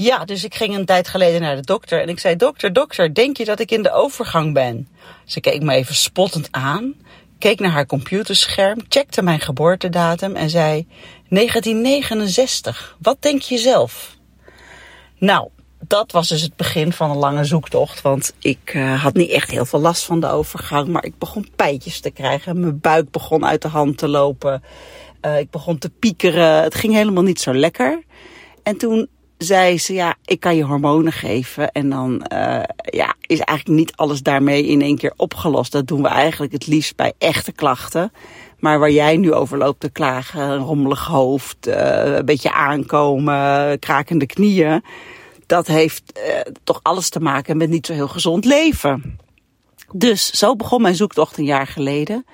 Ja, dus ik ging een tijd geleden naar de dokter en ik zei: Dokter, dokter, denk je dat ik in de overgang ben? Ze keek me even spottend aan, keek naar haar computerscherm, checkte mijn geboortedatum en zei: 1969. Wat denk je zelf? Nou, dat was dus het begin van een lange zoektocht. Want ik uh, had niet echt heel veel last van de overgang. Maar ik begon pijtjes te krijgen. Mijn buik begon uit de hand te lopen. Uh, ik begon te piekeren. Het ging helemaal niet zo lekker. En toen zei ze, ja, ik kan je hormonen geven. En dan uh, ja, is eigenlijk niet alles daarmee in één keer opgelost. Dat doen we eigenlijk het liefst bij echte klachten. Maar waar jij nu over loopt te klagen, een rommelig hoofd, uh, een beetje aankomen, krakende knieën. Dat heeft uh, toch alles te maken met niet zo heel gezond leven. Dus zo begon mijn zoektocht een jaar geleden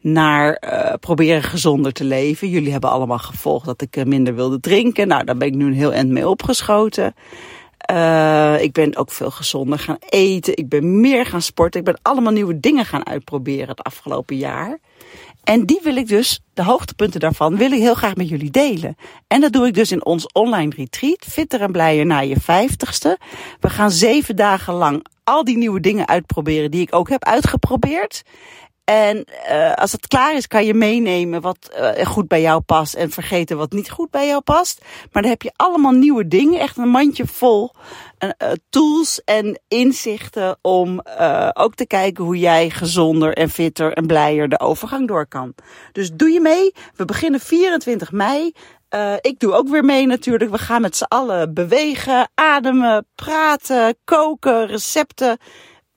naar uh, proberen gezonder te leven. Jullie hebben allemaal gevolgd dat ik minder wilde drinken. Nou, daar ben ik nu een heel eind mee opgeschoten. Uh, ik ben ook veel gezonder gaan eten. Ik ben meer gaan sporten. Ik ben allemaal nieuwe dingen gaan uitproberen het afgelopen jaar. En die wil ik dus, de hoogtepunten daarvan, wil ik heel graag met jullie delen. En dat doe ik dus in ons online retreat, Fitter en Blijer na je vijftigste. We gaan zeven dagen lang al die nieuwe dingen uitproberen die ik ook heb uitgeprobeerd. En uh, als het klaar is, kan je meenemen wat uh, goed bij jou past en vergeten wat niet goed bij jou past. Maar dan heb je allemaal nieuwe dingen, echt een mandje vol uh, tools en inzichten om ook te kijken hoe jij gezonder en fitter en blijer de overgang door kan. Dus doe je mee. We beginnen 24 mei. Uh, ik doe ook weer mee natuurlijk. We gaan met z'n allen bewegen, ademen, praten, koken, recepten.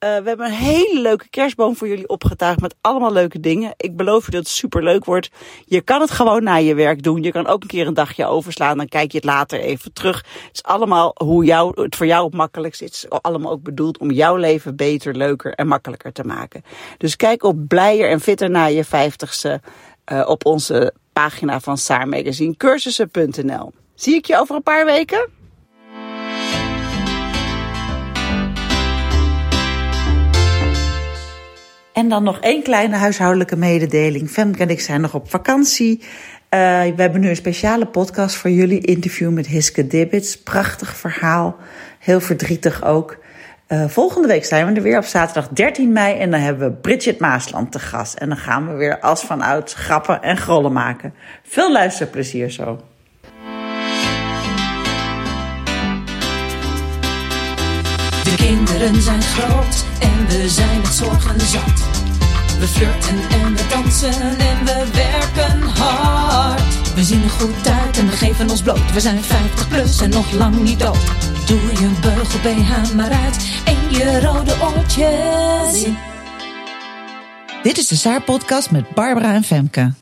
Uh, we hebben een hele leuke kerstboom voor jullie opgetuigd met allemaal leuke dingen. Ik beloof je dat het super leuk wordt. Je kan het gewoon na je werk doen. Je kan ook een keer een dagje overslaan. Dan kijk je het later even terug. Het is allemaal hoe jou, het voor jou op makkelijkst is. Het is allemaal ook bedoeld om jouw leven beter, leuker en makkelijker te maken. Dus kijk op blijer en fitter na je vijftigste uh, op onze pagina van Saar Magazine cursussen.nl. Zie ik je over een paar weken? En dan nog één kleine huishoudelijke mededeling. Femke en ik zijn nog op vakantie. Uh, we hebben nu een speciale podcast voor jullie. Interview met Hiske Dibbits. Prachtig verhaal. Heel verdrietig ook. Uh, volgende week zijn we er weer op zaterdag 13 mei. En dan hebben we Bridget Maasland te gast. En dan gaan we weer als vanouds grappen en grollen maken. Veel luisterplezier zo. De kinderen zijn groot we zijn het zorgen zat. We flirten en we dansen en we werken hard. We zien er goed uit en we geven ons bloot. We zijn 50 plus en nog lang niet dood. Doe je beugel BH maar uit en je rode oortjes. Dit is de Saar podcast met Barbara en Femke.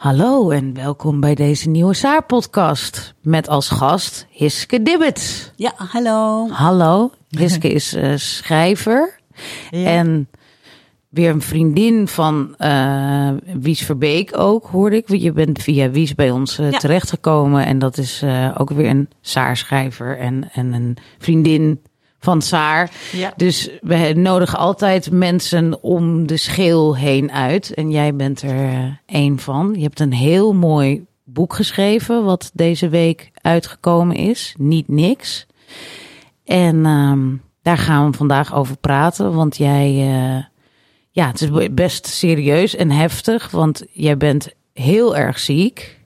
Hallo en welkom bij deze nieuwe Saar-podcast. Met als gast Hiske Dibbet. Ja, hallo. Hallo. Hiske is uh, schrijver. Ja. En weer een vriendin van uh, Wies Verbeek ook, hoorde ik. Je bent via Wies bij ons uh, ja. terechtgekomen. En dat is ook weer een Saar-schrijver en, en een vriendin van Saar. Ja. Dus we nodigen altijd mensen om de schil heen uit. En jij bent er één van. Je hebt een heel mooi boek geschreven, wat deze week uitgekomen is. Niet niks. En um, daar gaan we vandaag over praten. Want jij, uh, ja, het is best serieus en heftig. Want jij bent heel erg ziek.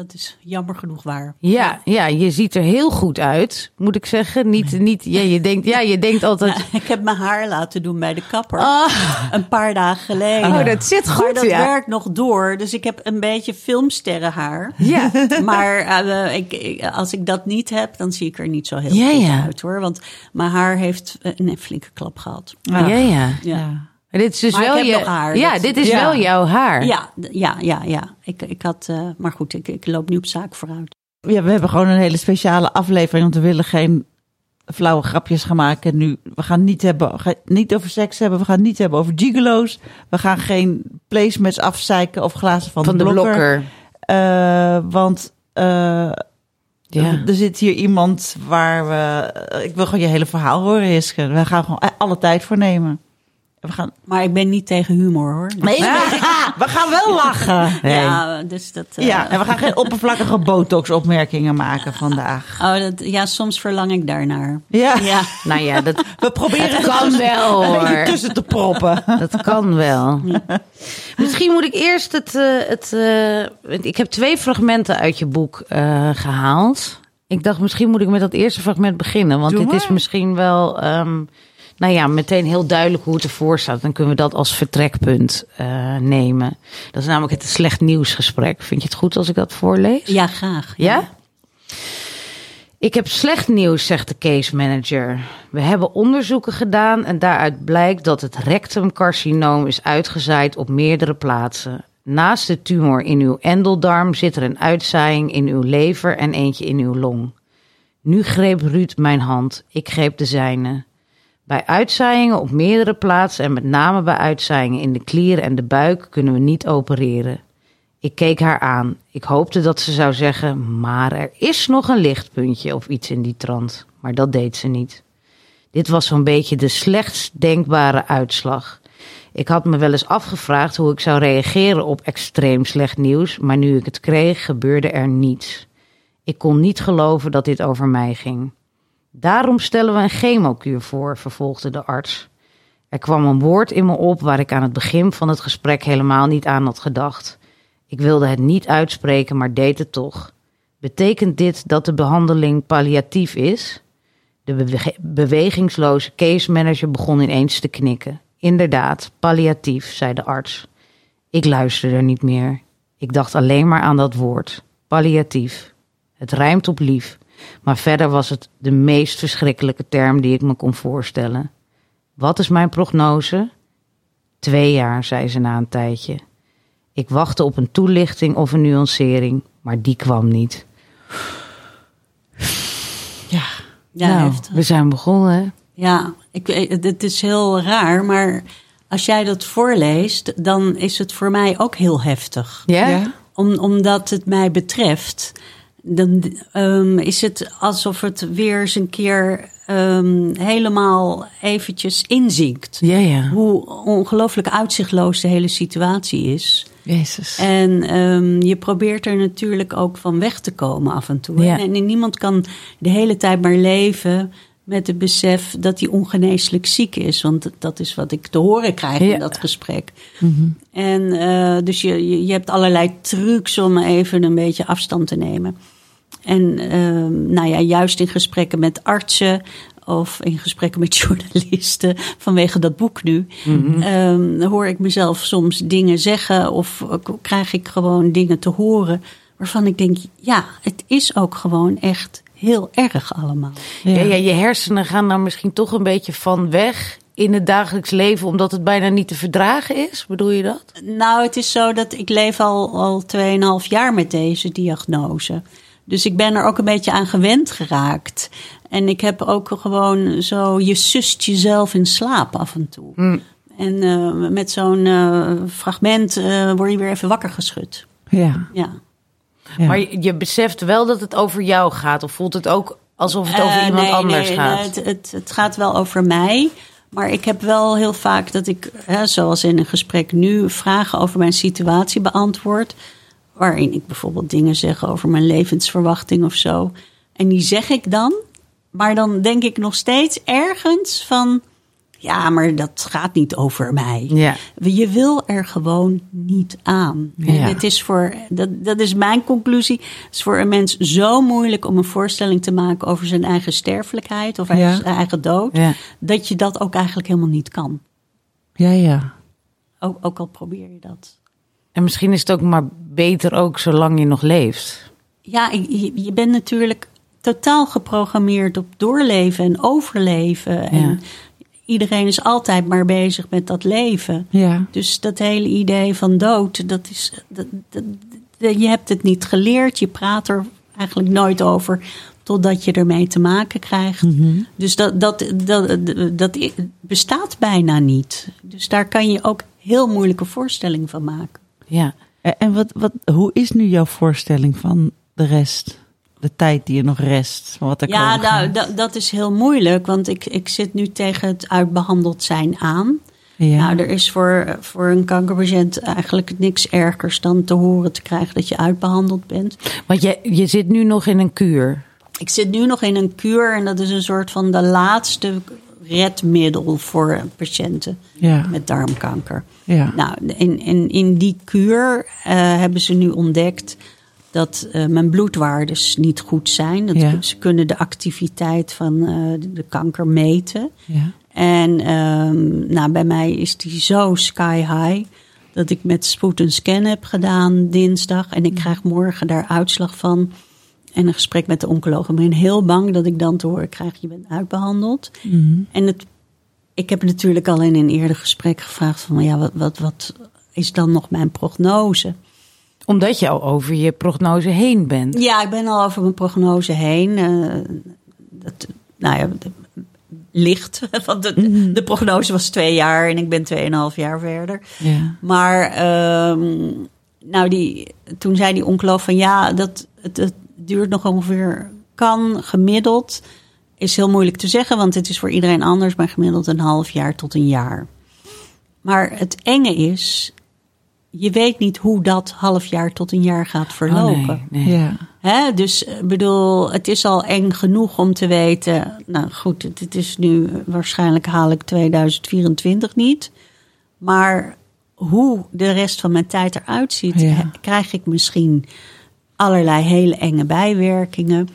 Dat is jammer genoeg waar. Ja, ja, je ziet er heel goed uit, moet ik zeggen. Niet, nee. niet, ja, je denkt, ja, je denkt altijd. Ja, ik heb mijn haar laten doen bij de kapper. Oh. Een paar dagen geleden. Oh, dat zit goed. Maar dat ja. werkt nog door. Dus ik heb een beetje filmsterrenhaar. Ja. maar uh, ik, als ik dat niet heb, dan zie ik er niet zo heel ja, goed ja. uit hoor. Want mijn haar heeft een flinke klap gehad. Ah. Ja, ja. ja. Maar dit is dus Maar ik wel heb je, nog haar, Ja, dat- dit is Ja. wel jouw haar. Ja, ja, ja, ja. Ik, ik had, eh, maar goed, ik, ik loop nu op zaak vooruit. Ja, we hebben gewoon een hele speciale aflevering, want we willen geen flauwe grapjes gaan maken. Nu, we gaan niet, hebben, ga- niet over seks hebben, we gaan niet hebben over gigolo's. We gaan geen placemats afzeiken of glazen van, Van de blokker. Eh, want eh, Ja. er zit hier iemand waar we... Ik wil gewoon je hele verhaal horen, Hiske. We gaan gewoon alle tijd voor nemen. We gaan... Maar ik ben niet tegen humor hoor. Nee, we gaan wel lachen. Ja, dus dat. eh, Ja, en we gaan geen oppervlakkige botox-opmerkingen maken vandaag. Oh, dat, ja, soms verlang ik daarnaar. Ja, Ja. Nou ja, dat, we proberen er kan tussen- wel een hoor. tussen te proppen. Dat kan wel. Misschien moet ik eerst het. eh, het eh, ik heb twee fragmenten uit je boek eh, gehaald. Ik dacht, misschien moet ik met dat eerste fragment beginnen. Want Doe dit is misschien wel. ehm, nou ja, meteen heel duidelijk hoe het ervoor staat. Dan kunnen we dat als vertrekpunt eh, nemen. Dat is namelijk het slecht nieuwsgesprek. Vind je het goed als ik dat voorlees? ja, graag. Ja? Ik heb slecht nieuws, zegt de case manager. We hebben onderzoeken gedaan en daaruit blijkt dat het rectumcarcinoom is uitgezaaid op meerdere plaatsen. Naast de tumor in uw endeldarm zit er een uitzaaiing in uw lever en eentje in uw long. Nu greep Ruud mijn hand, ik greep de zijne. Bij uitzaaiingen op meerdere plaatsen en met name bij uitzaaiingen in de klieren en de buik kunnen we niet opereren. Ik keek haar aan. Ik hoopte dat ze zou zeggen: Maar er is nog een lichtpuntje of iets in die trant. Maar dat deed ze niet. Dit was zo'n beetje de slechtst denkbare uitslag. Ik had me wel eens afgevraagd hoe ik zou reageren op extreem slecht nieuws, maar nu ik het kreeg, gebeurde er niets. Ik kon niet geloven dat dit over mij ging. Daarom stellen we een chemokuur voor, vervolgde de arts. Er kwam een woord in me op waar ik aan het begin van het gesprek helemaal niet aan had gedacht. Ik wilde het niet uitspreken, maar deed het toch. Betekent dit dat de behandeling palliatief is? De bewe- bewegingsloze case manager begon ineens te knikken. Inderdaad, palliatief, zei de arts. Ik luisterde niet meer. Ik dacht alleen maar aan dat woord. Palliatief. Het rijmt op lief, maar verder was het de meest verschrikkelijke term die ik me kon voorstellen. Wat is mijn prognose? Twee jaar, zei ze na een tijdje. Ik wachtte op een toelichting of een nuancering, maar die kwam niet. Ja, Ja, nou, heftig. we zijn begonnen. hè? Ja, ik, weet- het is heel raar, maar als jij dat voorleest, dan is het voor mij ook heel heftig. Ja? Ja? Om, omdat het mij betreft, dan ehm, is het alsof het weer eens een keer ehm, helemaal eventjes inzinkt. Ja, ja. Hoe ongelooflijk uitzichtloos de hele situatie is. Jezus. En ehm, je probeert er natuurlijk ook van weg te komen af en toe. Ja. En, en niemand kan de hele tijd maar leven met het besef dat hij ongeneeslijk ziek is. Want dat is wat ik te horen krijg Ja. in dat gesprek. En eh, dus je, je, hebt allerlei trucs om even een beetje afstand te nemen. En ehm, nou ja, juist in gesprekken met artsen of in gesprekken met journalisten vanwege dat boek nu, ehm, hoor ik mezelf soms dingen zeggen of krijg ik gewoon dingen te horen waarvan ik denk, ja, het is ook gewoon echt heel erg allemaal. Ja. Ja, je hersenen gaan daar misschien toch een beetje van weg in het dagelijks leven, omdat het bijna niet te verdragen is. Bedoel je dat? Nou, het is zo dat ik leef al, al 2,5 jaar met deze diagnose. Dus ik ben er ook een beetje aan gewend geraakt. En ik heb ook gewoon zo, je sust jezelf in slaap af en toe. En eh, met zo'n eh, fragment eh, word je weer even wakker geschud. Ja. Ja. Ja. Maar je, je beseft wel dat het over jou gaat, of voelt het ook alsof het over Eh, iemand nee, anders nee, gaat? nee, het, het, het gaat wel over mij. Maar ik heb wel heel vaak dat ik, hè, zoals in een gesprek nu, vragen over mijn situatie beantwoord. Waarin ik bijvoorbeeld dingen zeg over mijn levensverwachting of zo. En die zeg ik dan. Maar dan denk ik nog steeds ergens van. Ja, maar dat gaat niet over mij. Ja. Je wil er gewoon niet aan. Ja. Het is voor, dat, dat is mijn conclusie. Het is voor een mens zo moeilijk om een voorstelling te maken over zijn eigen sterfelijkheid of Ja. zijn eigen dood. Dat je dat ook eigenlijk helemaal niet kan. Ja, ja. Ook, ook al probeer je dat. En misschien is het ook maar beter ook zolang je nog leeft. Ja, je, je bent natuurlijk totaal geprogrammeerd op doorleven en overleven. En iedereen is altijd maar bezig met dat leven. Ja. Dus dat hele idee van dood, dat is, dat, je hebt het niet geleerd. Je praat er eigenlijk nooit over totdat je ermee te maken krijgt. Dus dat, dat, dat, dat bestaat bijna niet. Dus daar kan je ook heel moeilijke voorstelling van maken. Ja. En- En wat, wat, hoe is nu jouw voorstelling van de rest? De tijd die er nog rest? Wat er Ja, nou, dat, is heel moeilijk, want ik, ik zit nu tegen het uitbehandeld zijn aan. ja. Nou, er is voor, voor een kankerpatiënt eigenlijk niks ergers dan te horen te krijgen dat je uitbehandeld bent. Want je, je zit nu nog in een kuur. Ik zit nu nog in een kuur en dat is een soort van de laatste redmiddel voor patiënten ja. met darmkanker. ja. Nou, in, in, in die kuur eh, hebben ze nu ontdekt dat eh, mijn bloedwaardes niet goed zijn. Dat Ja. Ze kunnen de activiteit van eh, de- kanker meten. ja. En ehm, nou, bij mij is die zo sky high dat ik met spoed een scan heb gedaan dinsdag. En ik krijg morgen daar uitslag van. En een gesprek met de oncoloog. Ik ben heel bang dat ik dan te horen krijg, je bent uitbehandeld. En het, ik heb natuurlijk al in een eerder gesprek gevraagd van, ja, wat, wat, wat is dan nog mijn prognose? Omdat je al over je prognose heen bent. Ja, ik ben al over mijn prognose heen. eh, dat, nou ja, licht. Want de, de prognose was twee jaar en ik ben tweeënhalf jaar verder. ja. Maar ehm, nou, die, toen zei die oncoloog van ja, dat, het, het duurt nog ongeveer, kan gemiddeld, is heel moeilijk te zeggen, want het is voor iedereen anders, maar gemiddeld een half jaar tot een jaar. Maar het enge is, je weet niet hoe dat half jaar tot een jaar gaat Oh, verlopen. nee, nee. ja. Hè, dus ik bedoel, het is al eng genoeg om te weten. Nou goed, het, het is nu waarschijnlijk haal ik 2024 niet. Maar hoe de rest van mijn tijd eruit ziet, Ja. krijg ik misschien allerlei hele enge bijwerkingen.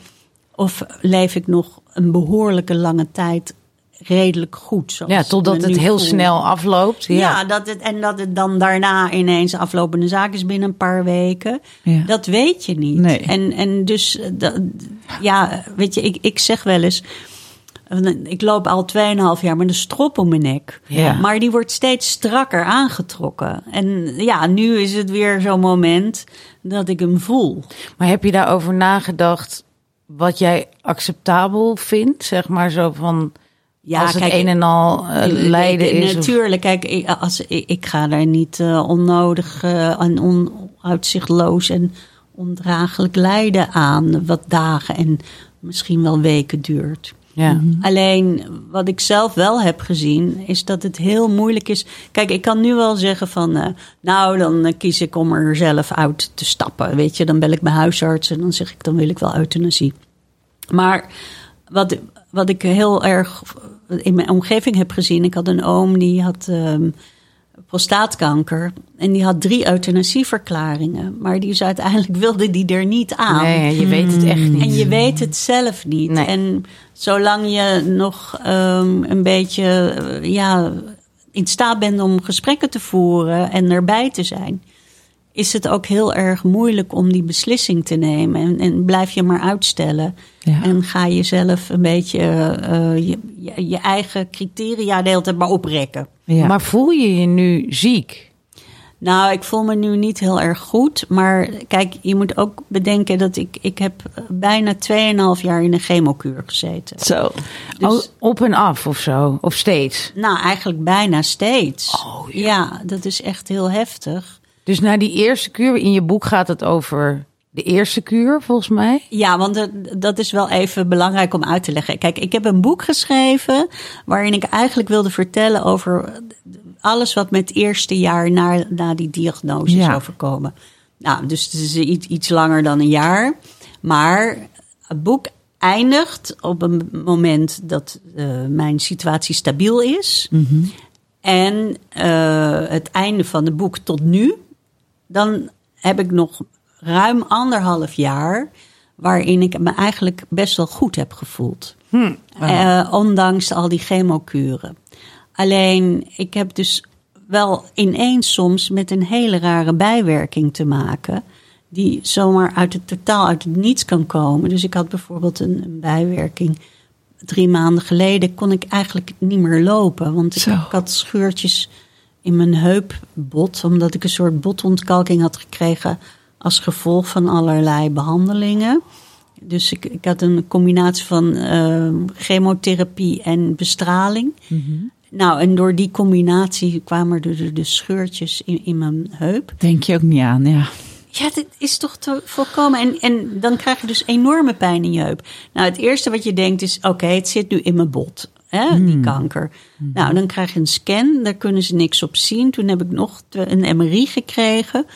Of leef ik nog een behoorlijke lange tijd redelijk goed. Ja, totdat het heel voel. snel afloopt. Ja. Ja, dat het, en dat het dan daarna ineens aflopende zaak is binnen een paar weken. Ja. Dat weet je niet. Nee. En, en dus, dat, ja, weet je, ik, ik zeg wel eens. Ik loop al 2,5 jaar met een strop om mijn nek. Ja. Maar die wordt steeds strakker aangetrokken. En ja, nu is het weer zo'n moment dat ik hem voel. Maar heb je daarover nagedacht wat jij acceptabel vindt? Zeg maar zo van Ja, als het kijk, een en al eh, lijden is. of- Natuurlijk, kijk, ik, als, ik, ik ga daar niet eh, onnodig eh, en onuitzichtloos en ondraaglijk lijden aan, wat dagen en misschien wel weken duurt. ja. Alleen wat ik zelf wel heb gezien, is dat het heel moeilijk is. Kijk, ik kan nu wel zeggen van, eh, nou, dan kies ik om er zelf uit te stappen. Weet je, dan bel ik mijn huisarts en dan zeg ik, dan wil ik wel euthanasie. Maar wat, wat ik heel erg in mijn omgeving heb gezien, ik had een oom die had ehm, prostaatkanker en die had drie euthanasieverklaringen, maar die is uiteindelijk wilde die er niet aan. Nee, je weet het echt niet. En je weet het zelf niet. Nee. En zolang je nog ehm, een beetje eh, ja, in staat bent om gesprekken te voeren en erbij te zijn, is het ook heel erg moeilijk om die beslissing te nemen. En, en blijf je maar uitstellen. Ja. En ga je zelf een beetje eh, je, je, je eigen criteria de hele tijd maar oprekken. Ja. Maar voel je je nu ziek? Nou, ik voel me nu niet heel erg goed. Maar kijk, je moet ook bedenken dat ik, ik heb bijna 2,5 jaar in een chemokuur gezeten. Zo. Dus- Oh, op en af of zo? Of steeds? Nou, eigenlijk bijna steeds. Oh, ja. dat is echt heel heftig. Dus na die eerste kuur, in je boek gaat het over de eerste kuur, volgens mij. Ja, want dat, is wel even belangrijk om uit te leggen. Kijk, ik heb een boek geschreven waarin ik eigenlijk wilde vertellen over alles wat met het eerste jaar na, na die diagnose Ja. is overkomen. Nou, dus het is iets, iets langer dan een jaar. Maar het boek eindigt op een moment dat eh, mijn situatie stabiel is. En eh, het einde van het boek tot nu, dan heb ik nog ruim anderhalf jaar waarin ik me eigenlijk best wel goed heb gevoeld. Eh, ondanks al die chemokuren. Alleen, ik heb dus wel ineens soms met een hele rare bijwerking te maken. Die zomaar uit het totaal uit het niets kan komen. Dus ik had bijvoorbeeld een, een bijwerking drie maanden geleden kon ik eigenlijk niet meer lopen. Want ik, ik had scheurtjes in mijn heupbot, omdat ik een soort botontkalking had gekregen als gevolg van allerlei behandelingen. Dus ik, ik had een combinatie van eh, chemotherapie en bestraling. Nou, en door die combinatie kwamen er de, de scheurtjes in, in mijn heup. Denk je ook niet aan, ja. Ja, dit is toch te voorkomen. En, en dan krijg je dus enorme pijn in je heup. Nou, het eerste wat je denkt is: oké, het zit nu in mijn bot. Hè, die kanker. Nou, dan krijg je een scan. Daar kunnen ze niks op zien. Toen heb ik nog een MRI gekregen.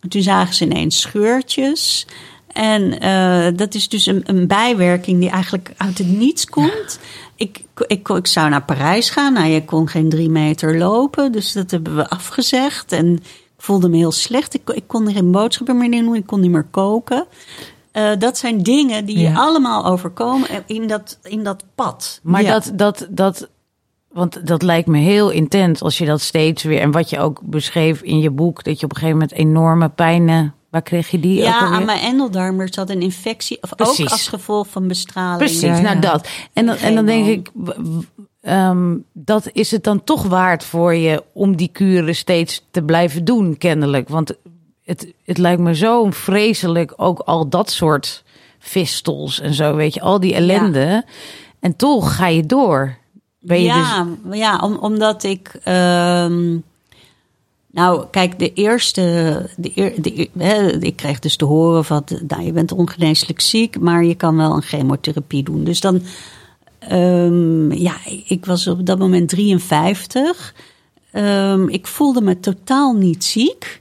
En toen zagen ze ineens scheurtjes. En eh, dat is dus een, een bijwerking die eigenlijk uit het niets komt. Ik, ik, ik zou naar Parijs gaan. Nou, je kon geen drie meter lopen. Dus dat hebben we afgezegd. En ik voelde me heel slecht. Ik, ik kon geen boodschappen meer doen. Ik kon niet meer koken. Eh, dat zijn dingen die Ja. je allemaal overkomen in dat, in dat pad. Maar Ja. dat, dat, dat, want dat lijkt me heel intens als je dat steeds weer. En wat je ook beschreef in je boek, dat je op een gegeven moment enorme pijnen. Waar kreeg je die ook Ja, aan mijn endeldarm er zat een infectie. Of Precies. ook als gevolg van bestraling. Precies, Ja, nou ja. dat. En dan, en dan denk ik, ehm, dat is het dan toch waard voor je om die kuren steeds te blijven doen, kennelijk. Want het, het lijkt me zo vreselijk, ook al dat soort vistels en zo, weet je, al die ellende. En toch ga je door. Ben je dus, ja, ja om, omdat ik. ehm, nou, kijk, de eerste. De, de, ik kreeg dus te horen van. Nou, je bent ongeneeslijk ziek, maar je kan wel een chemotherapie doen. Dus dan. ehm, ja, ik was op dat moment 53. Ehm, ik voelde me totaal niet ziek.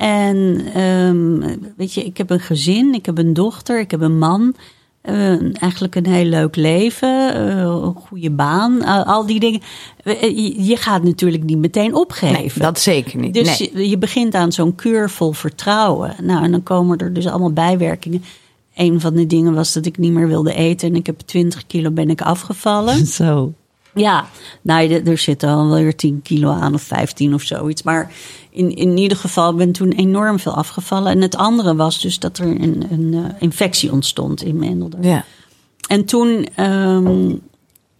En ehm, weet je, ik heb een gezin, ik heb een dochter, ik heb een man. Eh, eigenlijk een heel leuk leven, eh, een goede baan, al- al die dingen. Eh, je- je gaat natuurlijk niet meteen opgeven. nee, dat zeker niet. Dus nee. je, je begint aan zo'n kuur vol vertrouwen. Nou, en dan komen er dus allemaal bijwerkingen. Een van de dingen was dat ik niet meer wilde eten en ik heb 20 kilo ben ik afgevallen. Zo. Ja, nou, er- er zitten alweer 10 kilo aan of 15 of zoiets. Maar in, in ieder geval ben toen enorm veel afgevallen. En het andere was dus dat er een, een eh, infectie ontstond in mijn endeldarm. Ja. En toen ehm,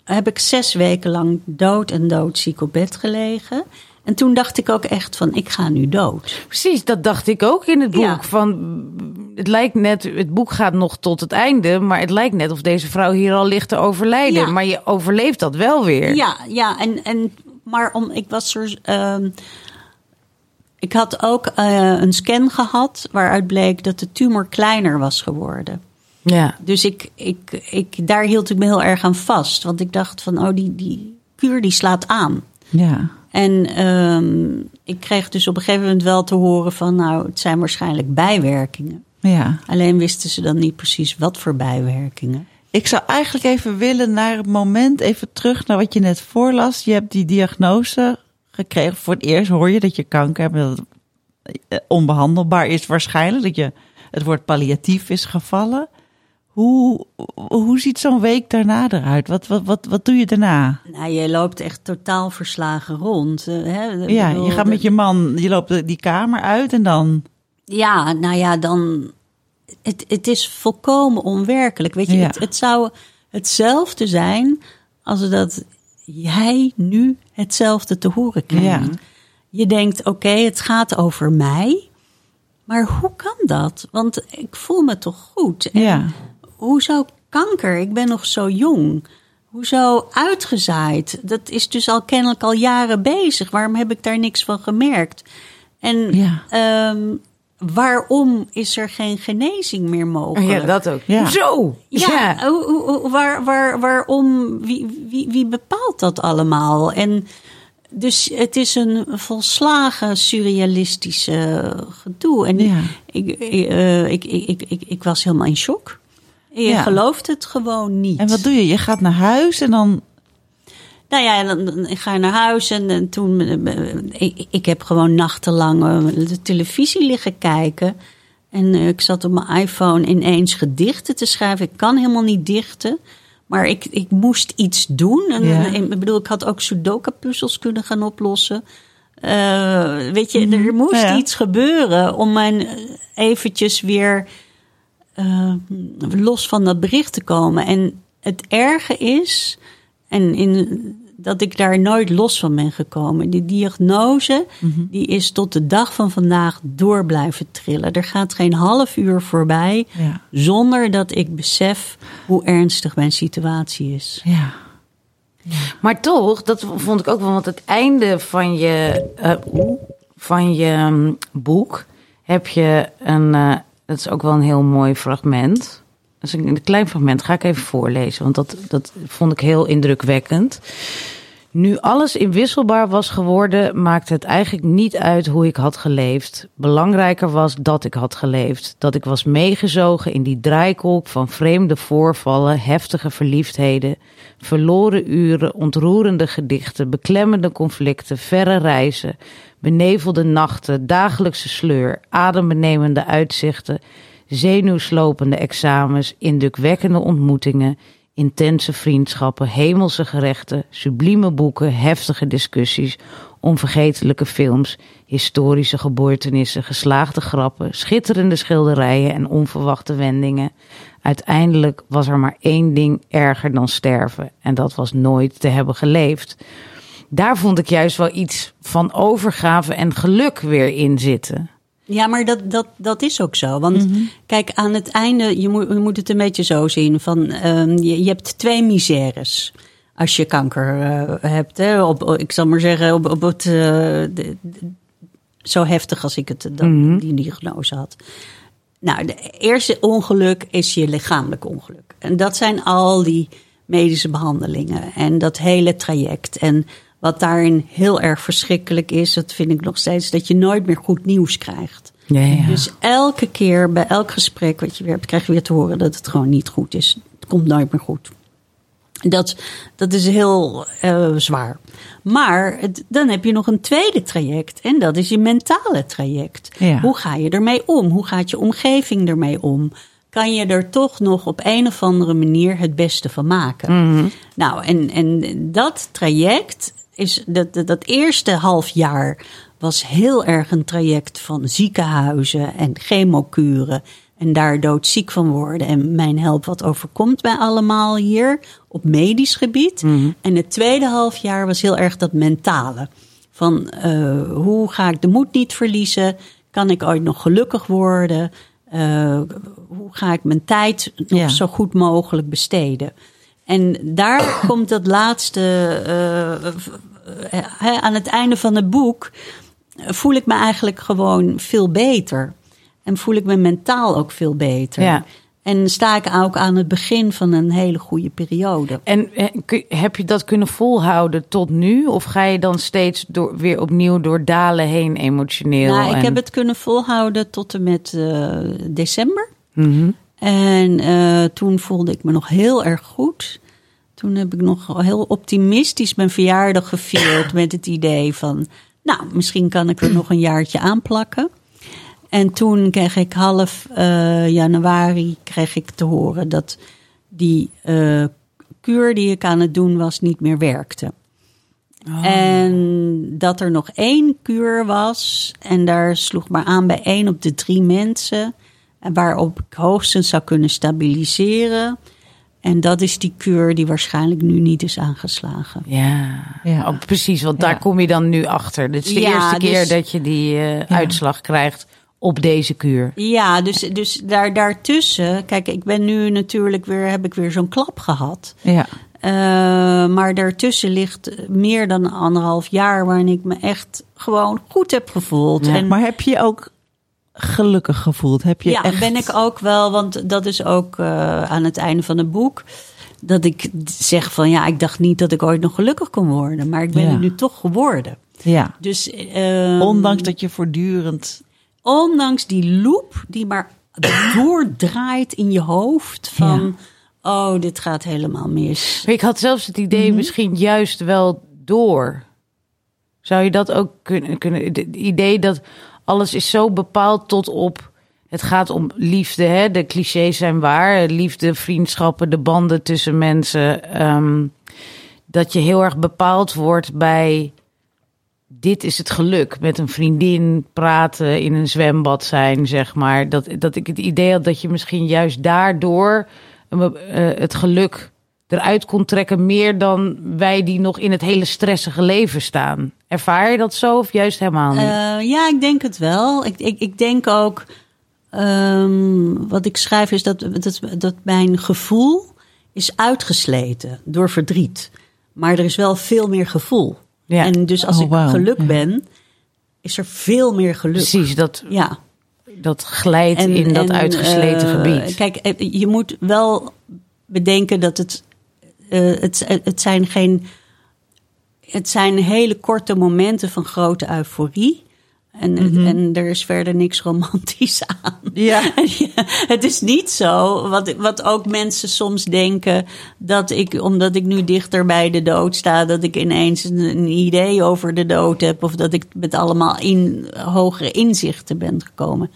heb ik zes weken lang dood en doodziek op bed gelegen. En toen dacht ik ook echt van, ik ga nu dood. Precies, dat dacht ik ook in het boek. Ja. Van, het lijkt net, het boek gaat nog tot het einde, maar het lijkt net of deze vrouw hier al ligt te overlijden. Ja. Maar je overleeft dat wel weer. Ja, ja en, en, maar om, ik was er. ehm, ik had ook eh, een scan gehad waaruit bleek dat de tumor kleiner was geworden. Ja. Dus ik, ik, ik, daar hield ik me heel erg aan vast. Want ik dacht van, oh, die, die kuur die slaat aan. Ja. En ehm, ik kreeg dus op een gegeven moment wel te horen van, nou, het zijn waarschijnlijk bijwerkingen. Ja. Alleen wisten ze dan niet precies wat voor bijwerkingen. Ik zou eigenlijk even willen naar het moment, even terug naar wat je net voorlas. Je hebt die diagnose gekregen. Voor het eerst hoor je dat je kanker hebt, dat het eh, onbehandelbaar is waarschijnlijk. Dat je het woord palliatief is gevallen. Hoe, hoe ziet zo'n week daarna eruit? Wat, wat, wat, wat doe je daarna? Nou, je loopt echt totaal verslagen rond. eh, Hè? Ja, bedoel, je gaat met je man, je loopt die kamer uit en dan... Ja, nou ja, dan. Het, het is volkomen onwerkelijk. Weet je, Ja. het, het zou hetzelfde zijn als dat jij nu hetzelfde te horen krijgt. Ja. Je denkt, oké, het gaat over mij. Maar hoe kan dat? Want ik voel me toch goed. En Ja. Hoezo kanker? Ik ben nog zo jong. Hoezo uitgezaaid? Dat is dus al kennelijk al jaren bezig. Waarom heb ik daar niks van gemerkt? En Ja. ehm, waarom is er geen genezing meer mogelijk? Ja, dat ook. Ja. Zo. Ja, waar, waar, waarom? Wie, wie, wie bepaalt dat allemaal? En dus het is een volslagen surrealistische gedoe. En Ja. ik, eh, ik, ik, ik, ik, ik was helemaal in shock. Je Ja. gelooft het gewoon niet. En wat doe je? Je gaat naar huis en dan... Nou ja, dan, dan ga je naar huis en, en toen... eh, ik, ik heb gewoon nachtenlang eh, de televisie liggen kijken. En eh, ik zat op mijn iPhone ineens gedichten te schrijven. Ik kan helemaal niet dichten. Maar ik, ik moest iets doen. En, Ja. en- ik bedoel, ik had ook Sudoku-puzzels kunnen gaan oplossen. Eh, weet je, er moest Ja. iets gebeuren om mijn eh, eventjes weer eh, los van dat bericht te komen. En het erge is, en in, dat ik daar nooit los van ben gekomen. Die diagnose, die is tot de dag van vandaag door blijven trillen. Er gaat geen half uur voorbij Ja. zonder dat ik besef hoe ernstig mijn situatie is. Ja. Maar toch, dat vond ik ook wel, want het einde van je, eh, van je mm, boek heb je een, eh, dat is ook wel een heel mooi fragment. Dat is een, klein fragment, ga ik even voorlezen, want dat, dat vond ik heel indrukwekkend. Nu alles inwisselbaar was geworden, maakte het eigenlijk niet uit hoe ik had geleefd. Belangrijker was dat ik had geleefd. Dat ik was meegezogen in die draaikolk van vreemde voorvallen, heftige verliefdheden, verloren uren, ontroerende gedichten, beklemmende conflicten, verre reizen, benevelde nachten, dagelijkse sleur, adembenemende uitzichten, zenuwslopende examens, indrukwekkende ontmoetingen, intense vriendschappen, hemelse gerechten, sublieme boeken, heftige discussies, onvergetelijke films, historische gebeurtenissen, geslaagde grappen, schitterende schilderijen en onverwachte wendingen. Uiteindelijk was er maar één ding erger dan sterven en dat was nooit te hebben geleefd. Daar vond ik juist wel iets van overgave en geluk weer in zitten. Ja, maar dat, dat, dat is ook zo. Want kijk, aan het einde, je moet, je moet het een beetje zo zien: van ehm, je, je hebt twee misères. Als je kanker eh, hebt, hè, op, ik zal maar zeggen, op, op het, eh, de- de- zo heftig als ik het dan, die diagnose had. Nou, de eerste ongeluk is je lichamelijk ongeluk. En dat zijn al die medische behandelingen en dat hele traject. En wat daarin heel erg verschrikkelijk is, dat vind ik nog steeds, dat je nooit meer goed nieuws krijgt. Ja, ja. Dus elke keer bij elk gesprek wat je weer hebt, krijg je weer te horen dat het gewoon niet goed is. Het komt nooit meer goed. Dat, dat is heel eh, zwaar. Maar het- dan heb je nog een tweede traject. En dat is je mentale traject. Ja. Hoe ga je ermee om? Hoe gaat je omgeving ermee om? Kan je er toch nog op een of andere manier het beste van maken? Nou, en, en dat traject is dat, dat, dat eerste half jaar was heel erg een traject van ziekenhuizen en chemokuren. En daar doodziek van worden. En mijn help wat overkomt mij allemaal hier op medisch gebied. En het tweede half jaar was heel erg dat mentale. Van eh, hoe ga ik de moed niet verliezen? Kan ik ooit nog gelukkig worden? Eh, hoe ga ik mijn tijd nog Ja. zo goed mogelijk besteden? En daar komt dat laatste. hè, aan het einde van het boek voel ik me eigenlijk gewoon veel beter. En voel ik me mentaal ook veel beter. Ja. En sta ik ook aan het begin van een hele goede periode. En eh, heb je dat kunnen volhouden tot nu? Of ga je dan steeds door, weer opnieuw door dalen heen emotioneel? Nou, ik heb het kunnen volhouden tot en met eh, december. Mhm. En eh, toen voelde ik me nog heel erg goed. Toen heb ik nog heel optimistisch mijn verjaardag gevierd met het idee van, nou, misschien kan ik er nog een jaartje aanplakken. En toen kreeg ik half eh, januari kreeg ik te horen dat die eh, kuur die ik aan het doen was niet meer werkte. En dat er nog één kuur was. En daar sloeg maar aan bij één op de drie mensen. En waarop ik hoogstens zou kunnen stabiliseren. En dat is die kuur die waarschijnlijk nu niet is aangeslagen. Ja, Ja. Oh, precies, want daar Ja. kom je dan nu achter. Dit is de Ja, eerste keer dus- dat je die eh, uitslag krijgt op deze kuur. Ja, dus, dus daar, daartussen. Kijk, ik ben nu natuurlijk weer. heb ik weer zo'n klap gehad. Ja. Eh, maar daartussen ligt meer dan anderhalf jaar. waarin ik me echt gewoon goed heb gevoeld. Ja. En Maar heb je ook gelukkig gevoeld? Heb je ja, echt... ben ik ook wel, want dat is ook eh, aan het einde van het boek. Dat ik zeg van ja, ik dacht niet dat ik ooit nog gelukkig kon worden. Maar ik ben Ja. het nu toch geworden. Ja. Dus eh, Ondanks dat je voortdurend... ondanks die loop die maar doordraait in je hoofd van oh, dit gaat helemaal mis. Maar ik had zelfs het idee, Mhm. misschien juist wel door. Zou je dat ook kunnen? kunnen het idee dat alles is zo bepaald tot op. Het gaat om liefde, hè? de clichés zijn waar. Liefde, vriendschappen, de banden tussen mensen. ehm, dat je heel erg bepaald wordt bij. Dit is het geluk. Met een vriendin praten, in een zwembad zijn, zeg maar. Dat, dat ik het idee had dat je misschien juist daardoor eh, het geluk eruit kon trekken, meer dan wij die nog in het hele stressige leven staan. Ervaar je dat zo of juist helemaal niet? Eh, ja, ik denk het wel. Ik, ik, ik denk ook, ehm, wat ik schrijf is dat, dat, dat mijn gevoel is uitgesleten door verdriet. Maar er is wel veel meer gevoel. Ja. En dus als Oh, ik geluk ben, is er veel meer geluk. Precies, dat, Ja. dat glijdt in dat en, uitgesleten eh, gebied. Kijk, eh, je moet wel bedenken dat het, eh, het, het zijn geen, het zijn hele korte momenten van grote euforie. En, en er is verder niks romantisch aan. Ja. het is niet zo, wat, wat ook mensen soms denken, dat ik, omdat ik nu dichter bij de dood sta, dat ik ineens een, een idee over de dood heb. Of dat ik met allemaal in, hogere inzichten ben gekomen.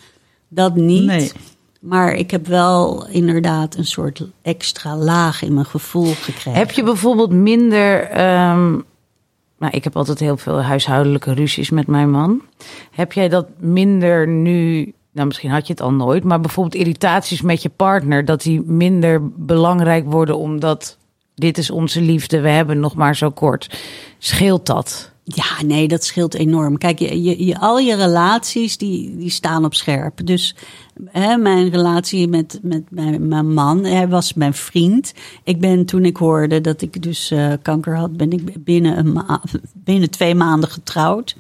Dat niet. Nee. Maar ik heb wel inderdaad een soort extra laag in mijn gevoel gekregen. Heb je bijvoorbeeld minder. ehm, nou, ik heb altijd heel veel huishoudelijke ruzies met mijn man. Heb jij dat minder nu? Nou, misschien had je het al nooit, maar bijvoorbeeld irritaties met je partner, dat die minder belangrijk worden omdat dit is onze liefde, we hebben nog maar zo kort. Scheelt dat? Ja, nee, dat scheelt enorm. Kijk, je, je, je- al je relaties die, die staan op scherp. Dus hè, mijn relatie met, met mijn, mijn man, hij was mijn vriend. Ik ben toen ik hoorde dat ik dus eh, kanker had, ben ik binnen, een ma- binnen twee maanden getrouwd.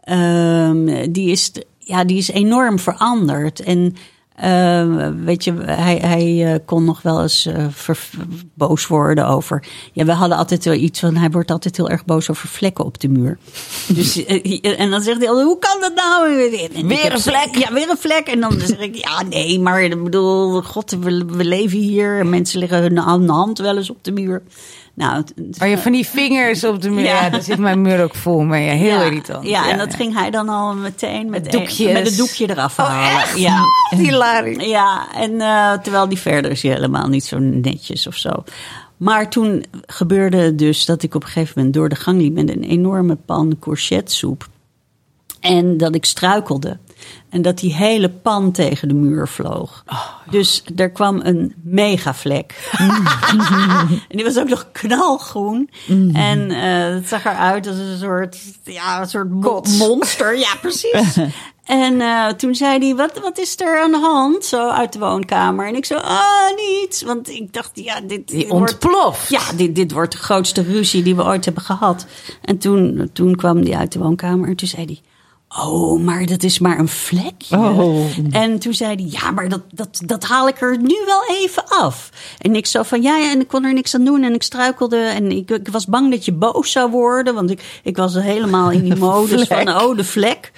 Ehm, die, is, ja, die is enorm veranderd. En ehm, weet je, hij, hij eh, kon nog wel eens ver- boos worden over. Ja, we hadden altijd wel iets van. Hij wordt altijd heel erg boos over vlekken op de muur. Dus, eh, en dan zegt hij altijd: Hoe kan dat nou? En Weer een vlek? Ja, weer een vlek. En dan zeg ik: Ja, nee, maar ik bedoel, God, we, we leven hier. En mensen leggen hun hun hand wel eens op de muur. Nou, het- je van die vingers op de muur, Ja. ja, daar zit mijn muur ook vol mee. Ja, heel ja, irritant. Ja, en dat ging hij dan al meteen met, doekjes. een- met het doekje eraf Oh, halen. echt? Ja. Hilarisch. Ja, en eh, terwijl die verder is hij helemaal niet zo netjes of zo. Maar toen gebeurde dus dat ik op een gegeven moment door de gang liep met een enorme pan courgettesoep. En dat ik struikelde. En dat die hele pan tegen de muur vloog. Dus er kwam een megavlek. en die was ook nog knalgroen. En eh, het zag eruit als een soort, ja, een soort mo- monster. Ja, precies. En eh, toen zei hij, wat, wat is er aan de hand? Zo uit de woonkamer. En ik zo, ah, niets. Want ik dacht, ja, dit, dit wordt... ontploft. Ja, dit, dit wordt de grootste ruzie die we ooit hebben gehad. En toen, toen kwam hij uit de woonkamer en toen zei hij... Oh, maar dat is maar een vlekje. Oh. En toen zei hij, ja, maar dat, dat, dat haal ik er nu wel even af. En ik zo van, ja, ja, en ik kon er niks aan doen. En ik struikelde en ik, ik was bang dat je boos zou worden. Want ik, ik was helemaal in die modus van, oh, de vlek.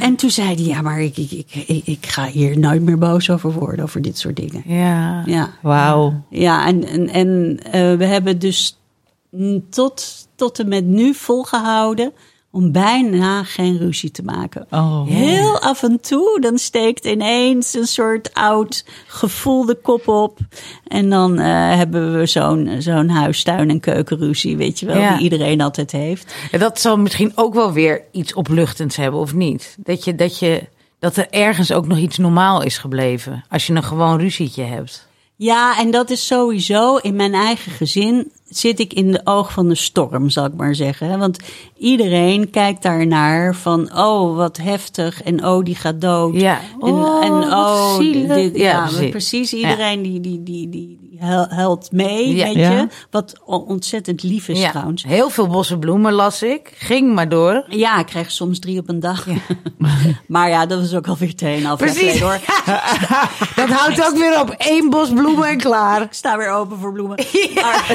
En toen zei hij, ja, maar ik, ik, ik, ik, ga hier nooit meer boos over worden, over dit soort dingen. Ja. Ja. Wauw. Ja, en, en, en eh, we hebben dus tot, tot en met nu volgehouden om bijna geen ruzie te maken. Oh. Heel af en toe, dan steekt ineens een soort oud gevoel de kop op. En dan eh, hebben we zo'n zo'n huis, tuin en keukenruzie, weet je wel, Ja. die iedereen altijd heeft. En dat zal misschien ook wel weer iets opluchtends hebben, of niet? Dat, je, dat, je, dat er ergens ook nog iets normaal is gebleven. Als je een gewoon ruzietje hebt. Ja, en dat is sowieso in mijn eigen gezin zit ik in de oog van de storm, zal ik maar zeggen. Want iedereen kijkt daarnaar van, oh, wat heftig. En oh, die gaat dood. Ja. En Oh, en, oh, zielig. dit, Ja, ja, precies. precies. Iedereen die, die, die, die hel- helpt mee, Ja. weet Ja. je. Wat ontzettend lief is Ja. trouwens. Heel veel bosse bloemen las ik. Ging maar door. Ja, ik krijg soms drie op een dag. maar ja, dat is ook alweer 2,5 jaar Precies. hoor. Dat houdt ook weer op één bos bloemen en klaar. Ik sta weer open voor bloemen. Maar,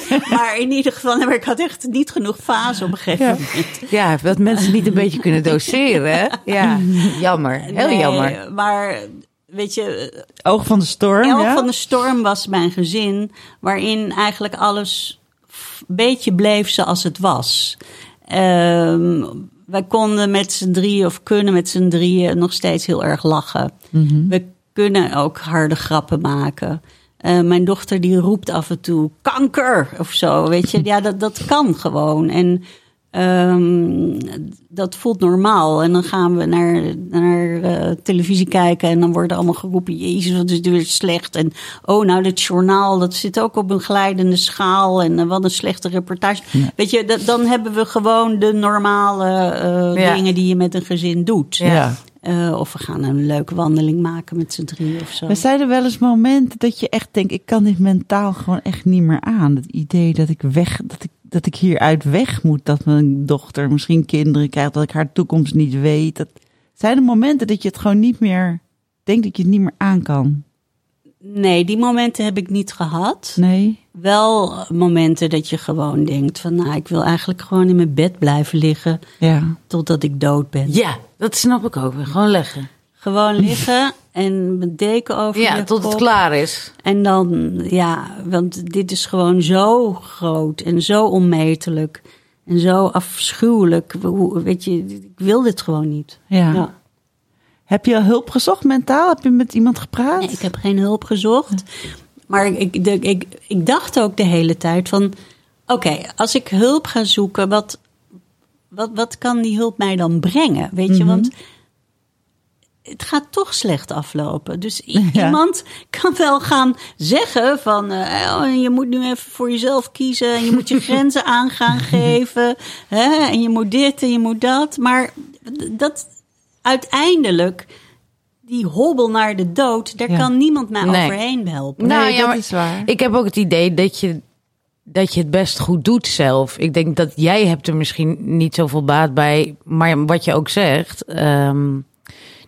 maar in ieder geval, maar ik had echt niet genoeg fase op een gegeven moment. Ja, dat mensen niet een beetje kunnen doseren. Ja, jammer. Heel Nee, jammer. Maar weet je, Oog van de storm, ja? van de storm was mijn gezin, waarin eigenlijk alles een beetje bleef zoals het was. Ehm, wij konden met z'n drieën, of kunnen met z'n drieën, nog steeds heel erg lachen. We kunnen ook harde grappen maken. Eh, mijn dochter die roept af en toe kanker of zo, weet je. Ja, dat, dat kan gewoon. En Ehm, dat voelt normaal. En dan gaan we naar, naar eh, televisie kijken en dan wordt allemaal geroepen: Jezus, wat is het weer slecht. En oh, nou, dit journaal, dat zit ook op een glijdende schaal. En eh, wat een slechte reportage. Weet je, dat, dan hebben we gewoon de normale eh, Ja. dingen die je met een gezin doet. Ja. Eh, of we gaan een leuke wandeling maken met z'n drie of zo. Maar zijn er wel eens momenten dat je echt denkt, ik kan dit mentaal gewoon echt niet meer aan. Het idee dat ik weg, dat ik, dat ik hieruit weg moet. Dat mijn dochter misschien kinderen krijgt, dat ik haar toekomst niet weet. Dat, zijn er momenten dat je het gewoon niet meer, denkt dat je het niet meer aan kan? Nee, die momenten heb ik niet gehad. Nee? Wel momenten dat je gewoon denkt van... nou, ik wil eigenlijk gewoon in mijn bed blijven liggen Ja. totdat ik dood ben. Ja, dat snap ik ook weer. Gewoon leggen. Gewoon liggen en mijn deken over Ja, tot het klaar is. En dan, ja, want dit is gewoon zo groot en zo onmetelijk en zo afschuwelijk. Weet je, ik wil dit gewoon niet. Ja. Ja. Heb je hulp gezocht mentaal? Heb je met iemand gepraat? Nee, ik heb geen hulp gezocht. Maar ik, de- ik, ik dacht ook de hele tijd van... Oké, als ik hulp ga zoeken, wat, wat, wat kan die hulp mij dan brengen? Weet je, want het gaat toch slecht aflopen. Dus Ja. iemand kan wel gaan zeggen van... eh, oh, je moet nu even voor jezelf kiezen... en je moet je grenzen aan gaan geven... Hè, en je moet dit en je moet dat. Maar dat uiteindelijk... die hobbel naar de dood... daar Ja. kan niemand mij Nee. overheen helpen. Nou, Nee, ja, dat maar is waar. Ik heb ook het idee dat je, dat je het best goed doet zelf. Ik denk dat jij hebt er misschien niet zoveel baat bij. Maar wat je ook zegt, ehm,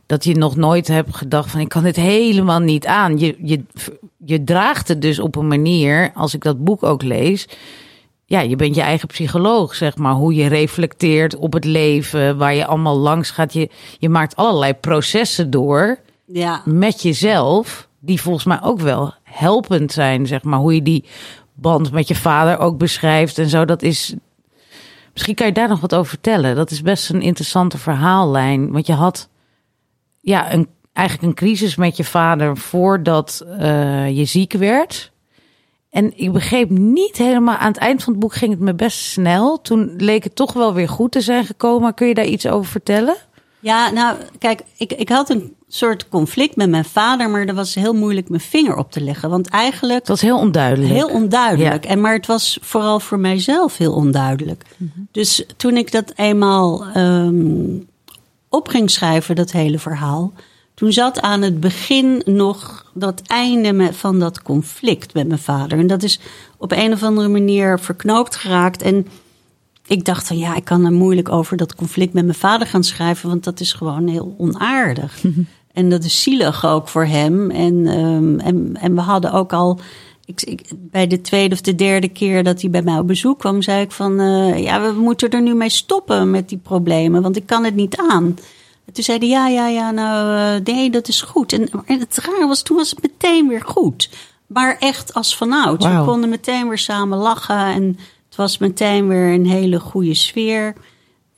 dat je nog nooit hebt gedacht van ik kan dit helemaal niet aan. Je, je, je draagt het dus op een manier, als ik dat boek ook lees. Ja, je bent je eigen psycholoog, zeg maar. Hoe je reflecteert op het leven, waar je allemaal langs gaat. Je, je maakt allerlei processen door Ja. met jezelf, die volgens mij ook wel helpend zijn, zeg maar. Hoe je die band met je vader ook beschrijft en zo. Dat is. Misschien kan je daar nog wat over vertellen. Dat is best een interessante verhaallijn. Want je had ja, een, eigenlijk een crisis met je vader voordat eh, je ziek werd. En ik begreep niet helemaal, aan het eind van het boek ging het me best snel. Toen leek het toch wel weer goed te zijn gekomen. Kun je daar iets over vertellen? Ja, nou, kijk, ik, ik had een soort conflict met mijn vader, maar er was heel moeilijk mijn vinger op te leggen. Want eigenlijk Het was heel onduidelijk. heel onduidelijk. En, maar het was vooral voor mijzelf heel onduidelijk. Dus toen ik dat eenmaal ehm, op ging schrijven, dat hele verhaal. Toen zat aan het begin nog dat einde van dat conflict met mijn vader. En dat is op een of andere manier verknoopt geraakt. En ik dacht van ja, ik kan er moeilijk over dat conflict met mijn vader gaan schrijven, want dat is gewoon heel onaardig. En dat is zielig ook voor hem. En, ehm, en, en we hadden ook al. Ik, ik, bij de tweede of de derde keer dat hij bij mij op bezoek kwam, zei ik van eh, ja, we moeten er nu mee stoppen met die problemen, want ik kan het niet aan. En toen zei hij ja, ja, ja, nou eh, nee, dat is goed. En, en het raar was, toen was het meteen weer goed. Maar echt als vanouds. We konden meteen weer samen lachen en het was meteen weer een hele goede sfeer.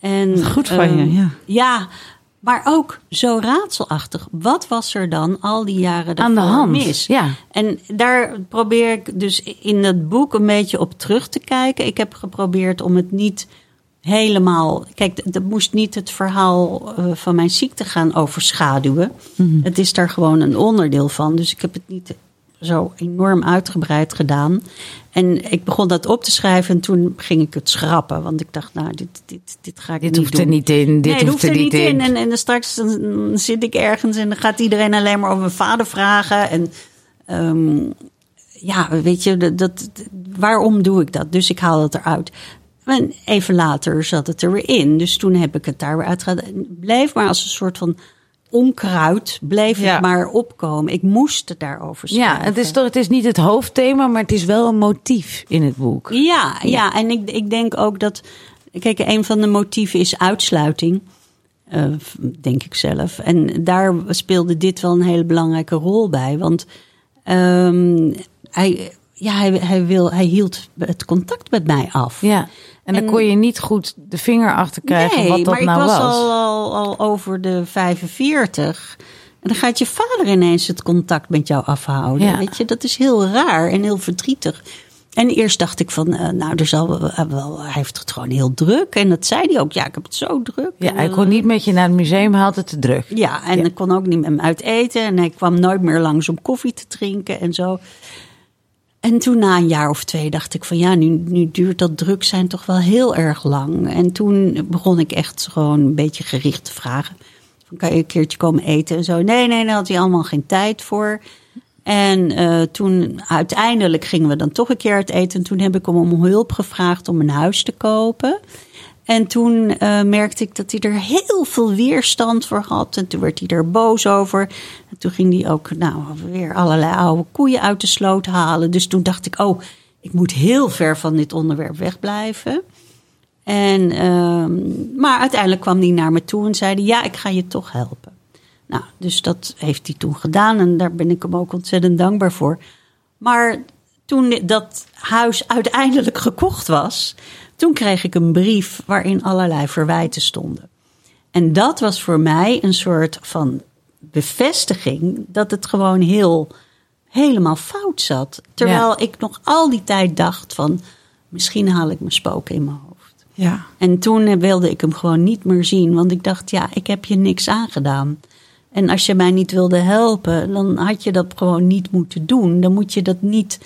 En, Goed van je, ehm, ja. ja, maar ook zo raadselachtig. Wat was er dan al die jaren Aan de hand, mis? ja. En daar probeer ik dus in het boek een beetje op terug te kijken. Ik heb geprobeerd om het niet helemaal. Kijk, dat moest niet het verhaal eh, van mijn ziekte gaan overschaduwen. Mhm. Het is daar gewoon een onderdeel van. Dus ik heb het niet zo enorm uitgebreid gedaan. En ik begon dat op te schrijven en toen ging ik het schrappen. Want ik dacht, nou, dit, dit, dit ga ik Dit niet hoeft doen. er niet in. Dit nee, hoeft er niet in. En, en dan straks dan, zit ik ergens en dan gaat iedereen alleen maar over mijn vader vragen. En ehm, ja, weet je, dat, dat, waarom doe ik dat? Dus ik haal het eruit. En even later zat het er weer in. Dus toen heb ik het daar weer uitgehaald. Het bleef maar als een soort van onkruid, bleef Ja. het maar opkomen. Ik moest het daarover schrijven. Ja, het is toch, het is niet het hoofdthema, maar het is wel een motief in het boek. Ja, ja. en ik, ik denk ook dat. Kijk, een van de motieven is uitsluiting. eh, denk ik zelf. En daar speelde dit wel een hele belangrijke rol bij. Want ehm, hij, ja, hij, hij, wil, hij hield het contact met mij af. Ja. En dan En- kon je niet goed de vinger achter krijgen nee, wat dat maar nou ik was, was. Al, al, al over de 45. En dan gaat je vader ineens het contact met jou afhouden. Ja. Weet je, dat is heel raar en heel verdrietig. en eerst dacht ik van, eh, nou, er zal wel, eh, wel, hij heeft het gewoon heel druk. En dat zei hij ook, ja, ik heb het zo druk. Ja, hij kon niet met je naar het museum, hij had het te druk. ja, en Ja. ik kon ook niet met hem uit eten. En hij kwam nooit meer langs om koffie te drinken en zo. En toen na een jaar of twee dacht ik van ja, nu, nu duurt dat druk zijn toch wel heel erg lang. En toen begon ik echt gewoon een beetje gericht te vragen. Van, kan je een keertje komen eten en zo? Nee, nee, daar had hij allemaal geen tijd voor. En eh, toen uiteindelijk gingen we dan toch een keer uit eten. En toen heb ik hem om hulp gevraagd om een huis te kopen. En toen eh, merkte ik dat hij er heel veel weerstand voor had. En toen werd hij er boos over. En toen ging hij ook nou, weer allerlei oude koeien uit de sloot halen. Dus toen dacht ik, oh, ik moet heel ver van dit onderwerp wegblijven. En, ehm, maar uiteindelijk kwam hij naar me toe en zei: Ja, ik ga je toch helpen. Nou, dus dat heeft hij toen gedaan en daar ben ik hem ook ontzettend dankbaar voor. Maar toen dat huis uiteindelijk gekocht was, toen kreeg ik een brief waarin allerlei verwijten stonden. En dat was voor mij een soort van bevestiging dat het gewoon heel helemaal fout zat. Terwijl ik nog al die tijd dacht van misschien haal ik mijn spook in mijn hoofd. Ja. En toen eh, wilde ik hem gewoon niet meer zien, want ik dacht ja, ik heb je niks aangedaan. En als je mij niet wilde helpen, dan had je dat gewoon niet moeten doen. Dan moet je dat niet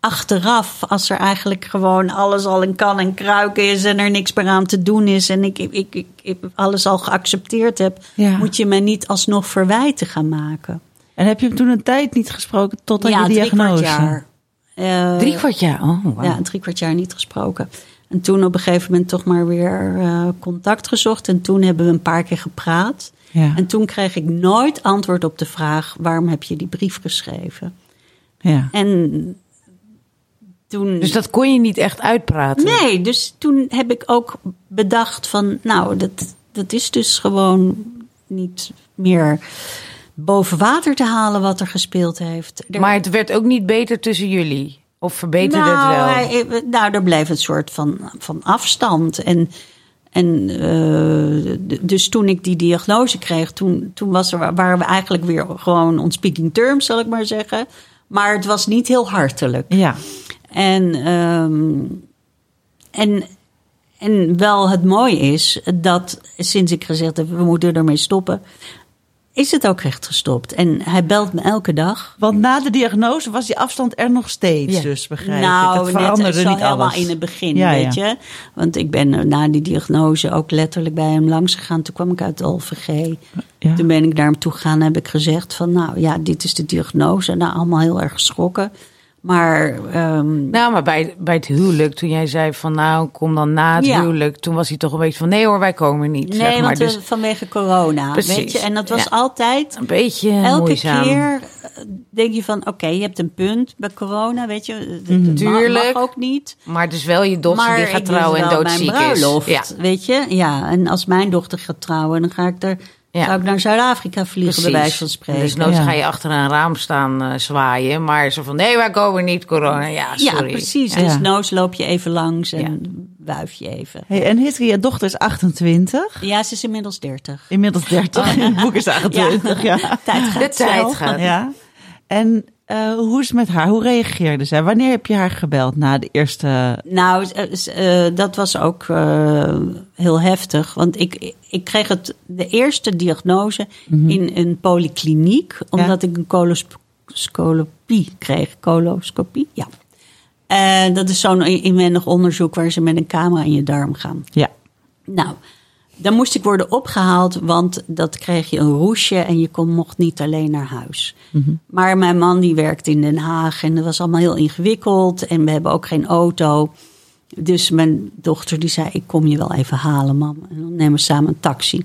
achteraf, als er eigenlijk gewoon alles al in kan en kruik is en er niks meer aan te doen is en ik, ik, ik, alles al geaccepteerd heb, Ja. moet je me niet alsnog verwijten gaan maken. En heb je hem toen een tijd niet gesproken tot aan ja, je drie kwart diagnose? jaar. Eh, Drie kwart jaar, oh, wauw. Ja, een drie kwart jaar niet gesproken. En toen op een gegeven moment toch maar weer eh, contact gezocht. En toen hebben we een paar keer gepraat. Ja. En toen kreeg ik nooit antwoord op de vraag: waarom heb je die brief geschreven? ja. En toen. Dus dat kon je niet echt uitpraten? Nee, dus toen heb ik ook bedacht van, nou, dat, dat is dus gewoon niet meer boven water te halen wat er gespeeld heeft. Er- Maar het werd ook niet beter tussen jullie? Of verbeterde nou, het wel? hij- nou, er bleef een soort van, van afstand. En, en eh, dus toen ik die diagnose kreeg, toen, toen was er, waren we eigenlijk weer gewoon on speaking terms, zal ik maar zeggen. Maar het was niet heel hartelijk. ja. En, ehm, en, en wel het mooie is dat sinds ik gezegd heb, we moeten ermee stoppen, is het ook echt gestopt. En hij belt me elke dag. Want na de diagnose was die afstand er nog steeds, Ja. dus begrijp nou, ik. Het veranderde net niet helemaal alles. in het begin, Ja, weet ja. je. Want ik ben eh, na die diagnose ook letterlijk bij hem langs gegaan. Toen kwam ik uit de OVG. Toen ben ik naar hem toe gegaan en heb ik gezegd van... nou ja, dit is de diagnose. Nou, allemaal heel erg geschrokken. Maar ehm, Nou, maar bij, bij het huwelijk, toen jij zei van nou, kom dan na het Ja. huwelijk. Toen was hij toch een beetje van nee hoor, wij komen niet. nee, zeg maar. want Dus we- vanwege corona, Precies, weet je. En dat was ja. altijd... een beetje Elke moeizaam. keer eh, denk je van, oké, je hebt een punt bij corona, weet je. Het mag- Tuurlijk. mag ook niet. Maar het is wel je dochter die gaat trouwen en doodziek mijn is. bruiloft, Ja, weet je. Ja, en als mijn dochter gaat trouwen, dan ga ik er... Ja. Zou ik naar Zuid-Afrika vliegen, bij wijze van spreken. Dus nooit Ja. ga je achter een raam staan eh, zwaaien. Maar zo van nee, wij komen niet corona. Ja, ja, sorry. precies. Ja. Dus noos loop je even langs en Ja. wuif je even. Hey, en Hiske, je dochter is 28. Ja, ze is inmiddels 30. Inmiddels 30. In het boek is 28, ja. Tijd gaat De tijd snel. gaat. Ja. En eh, hoe is het met haar? Hoe reageerde zij? Wanneer heb je haar gebeld na de eerste... Nou, eh, dat was ook eh, heel heftig. Want ik, ik kreeg het, de eerste diagnose in een polykliniek. Omdat ik een coloscopie kreeg. Coloscopie, ja. En dat is zo'n inwendig onderzoek waar ze met een camera in je darm gaan. Ja. Nou, dan moest ik worden opgehaald, want dat kreeg je een roesje en je kon, mocht niet alleen naar huis. Maar mijn man die werkte in Den Haag en dat was allemaal heel ingewikkeld en we hebben ook geen auto. Dus mijn dochter die zei, ik kom je wel even halen, mam. En dan nemen we samen een taxi.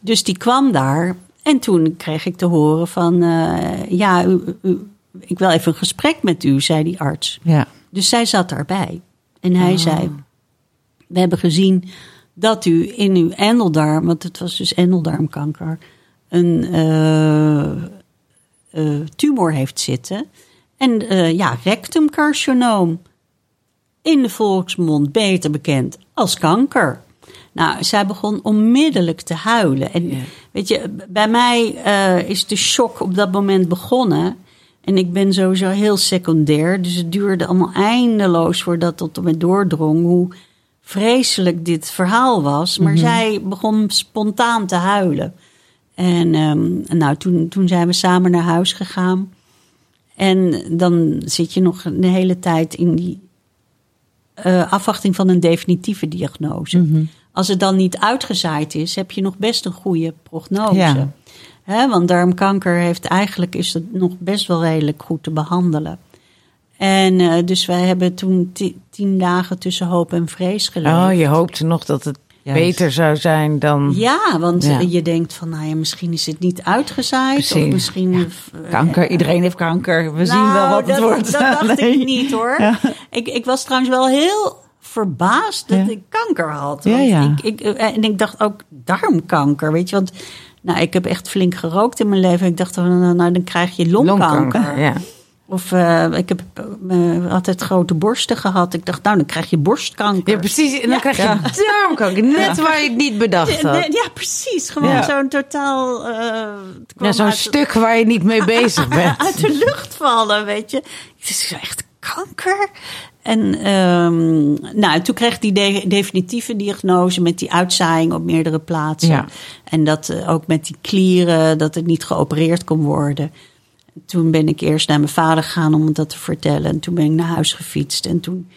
Dus die kwam daar en toen kreeg ik te horen van, eh, ja, u, u- ik wil even een gesprek met u, zei die arts. Ja. Dus zij zat daarbij. En hij zei: We hebben gezien dat u in uw endeldarm, want het was dus endeldarmkanker, een eh, eh, tumor heeft zitten. En eh, ja, rectumcarcinoom. In de volksmond beter bekend als kanker. Nou, zij begon onmiddellijk te huilen. En weet je, bij mij is de shock op dat moment begonnen. En ik ben sowieso heel secundair. Dus het duurde allemaal eindeloos voordat tot en met doordrong hoe vreselijk dit verhaal was. Maar zij begon spontaan te huilen. En ehm, nou, toen, toen zijn we samen naar huis gegaan. En dan zit je nog de hele tijd in die eh, afwachting van een definitieve diagnose. Als het dan niet uitgezaaid is, heb je nog best een goede prognose. Ja. Want darmkanker heeft eigenlijk is het nog best wel redelijk goed te behandelen. En eh, dus wij hebben toen ti- tien dagen tussen hoop en vrees geleefd. Oh, je hoopte nog dat het Juist. beter zou zijn dan... Ja, want Ja. je denkt van, nou ja, misschien is het niet uitgezaaid. Of misschien... eh, Kanker, iedereen heeft kanker. We zien wel nou, wat het wordt. Dat dacht Nee. ik niet hoor. Ik, ik was trouwens wel heel verbaasd dat Ja. ik kanker had. Ja, Want ja. Ik, ik, en ik dacht ook darmkanker, weet je. Want nou, ik heb echt flink gerookt in mijn leven. Ik dacht, nou, nou dan krijg je longkanker. ja. Of eh, ik heb eh, altijd grote borsten gehad. Ik dacht, nou, dan krijg je borstkanker. Ja, precies. En dan krijg je Ja. darmkanker. Net waar je het niet bedacht had. ja, precies. Gewoon zo'n totaal... eh, zo'n uit- stuk waar je niet mee bezig bent. uit de lucht vallen, weet je. Het is echt kanker. En ehm, nou, toen kreeg die de- definitieve diagnose met die uitzaaiing op meerdere plaatsen. Ja. En dat ook met die klieren, dat het niet geopereerd kon worden. Toen ben ik eerst naar mijn vader gegaan om dat te vertellen. En toen ben ik naar huis gefietst. En toen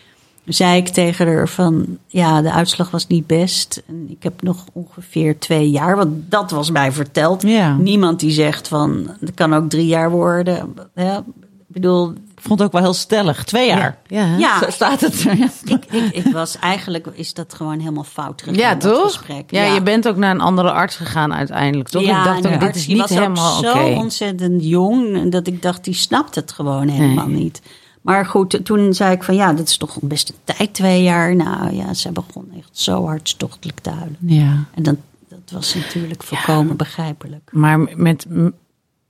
zei ik tegen haar van... ja, de uitslag was niet best. En ik heb nog ongeveer twee jaar. Want dat was mij verteld. Ja. Niemand die zegt van... het kan ook drie jaar worden. Ja, ik bedoel, vond het ook wel heel stellig. Twee jaar. Ja. ja, Zo staat het. Ik, ik, ik was eigenlijk... is dat gewoon helemaal fout gegaan, Ja, toch? gesprek. Ja, je bent ook naar een andere arts gegaan uiteindelijk, toch? Ja, ik dacht en ook, dit arts is die niet was ook helemaal oké. zo ontzettend jong dat ik dacht, die snapt het gewoon helemaal Nee. niet. Maar goed, toen zei ik van ja, dat is toch best een tijd, twee jaar. Nou ja, ze begon echt zo hartstochtelijk te huilen. Ja. En dat, dat was natuurlijk volkomen begrijpelijk. Maar met,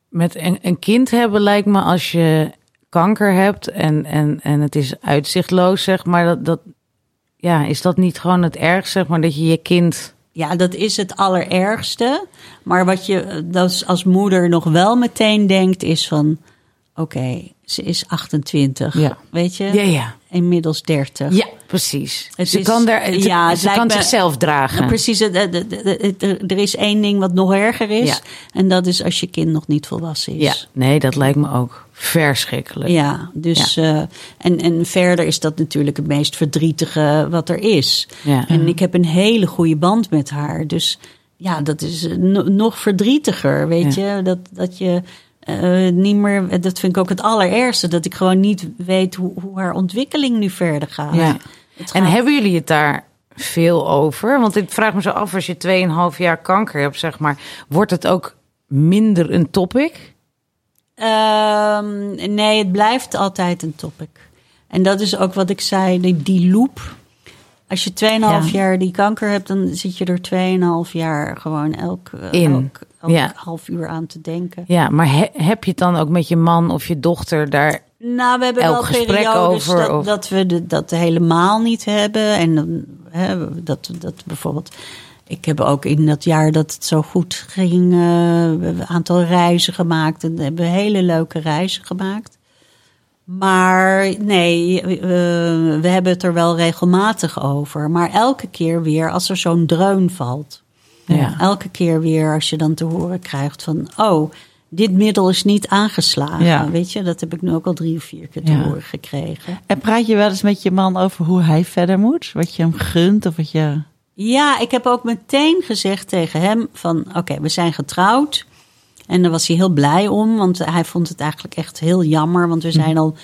met een, een kind hebben lijkt me als je kanker hebt en, en, en het is uitzichtloos, zeg maar, dat, dat, ja, is dat niet gewoon het ergste, zeg maar, dat je je kind... Ja, dat is het allerergste. Maar wat je dat als moeder nog wel meteen denkt, is van oké, ze is 28. Ja. Weet je? Ja, ja. Inmiddels 30. Ja, precies. Het ze is- kan, daar, het- ja, ze kan me- zichzelf dragen. Nou, precies, het- het- het- het- het- er is één ding wat nog erger is. Ja. En dat is als je kind nog niet volwassen is. Ja, nee, dat lijkt me ook verschrikkelijk. Ja, dus eh, en, en verder is dat natuurlijk het meest verdrietige wat er is. Ja. En ik heb een hele goede band met haar. Dus ja, dat is eh, no- nog verdrietiger, weet je. Dat, dat je eh, niet meer, dat vind ik ook het allerergste. Dat ik gewoon niet weet hoe, hoe haar ontwikkeling nu verder gaat. Ja. Het En gaat- hebben jullie het daar veel over? Want ik vraag me zo af, als je 2,5 jaar kanker hebt, zeg maar, wordt het ook minder een topic? Ehm, nee, het blijft altijd een topic. En dat is ook wat ik zei, die, die loop. Als je 2,5 Ja. jaar die kanker hebt, dan zit je er 2,5 jaar gewoon elk, eh, In. elk, elk Ja. half uur aan te denken. Ja, maar he- heb je het dan ook met je man of je dochter daar? Nou, we hebben Elk wel gesprek periodes over, dat, of- dat we de, dat helemaal niet hebben. En hè, dat, dat bijvoorbeeld... Ik heb ook in dat jaar dat het zo goed ging... eh, een aantal reizen gemaakt. En we hebben hele leuke reizen gemaakt. Maar nee, eh, we hebben het er wel regelmatig over. Maar elke keer weer als er zo'n dreun valt. Ja. Elke keer weer als je dan te horen krijgt van... oh, dit middel is niet aangeslagen. Ja. Weet je, dat heb ik nu ook al drie of vier keer te Ja. horen gekregen. En praat je wel eens met je man over hoe hij verder moet? Wat je hem gunt of wat je... Ja, ik heb ook meteen gezegd tegen hem van... oké, we zijn getrouwd. En daar was hij heel blij om, want hij vond het eigenlijk echt heel jammer. Want we Hm. zijn al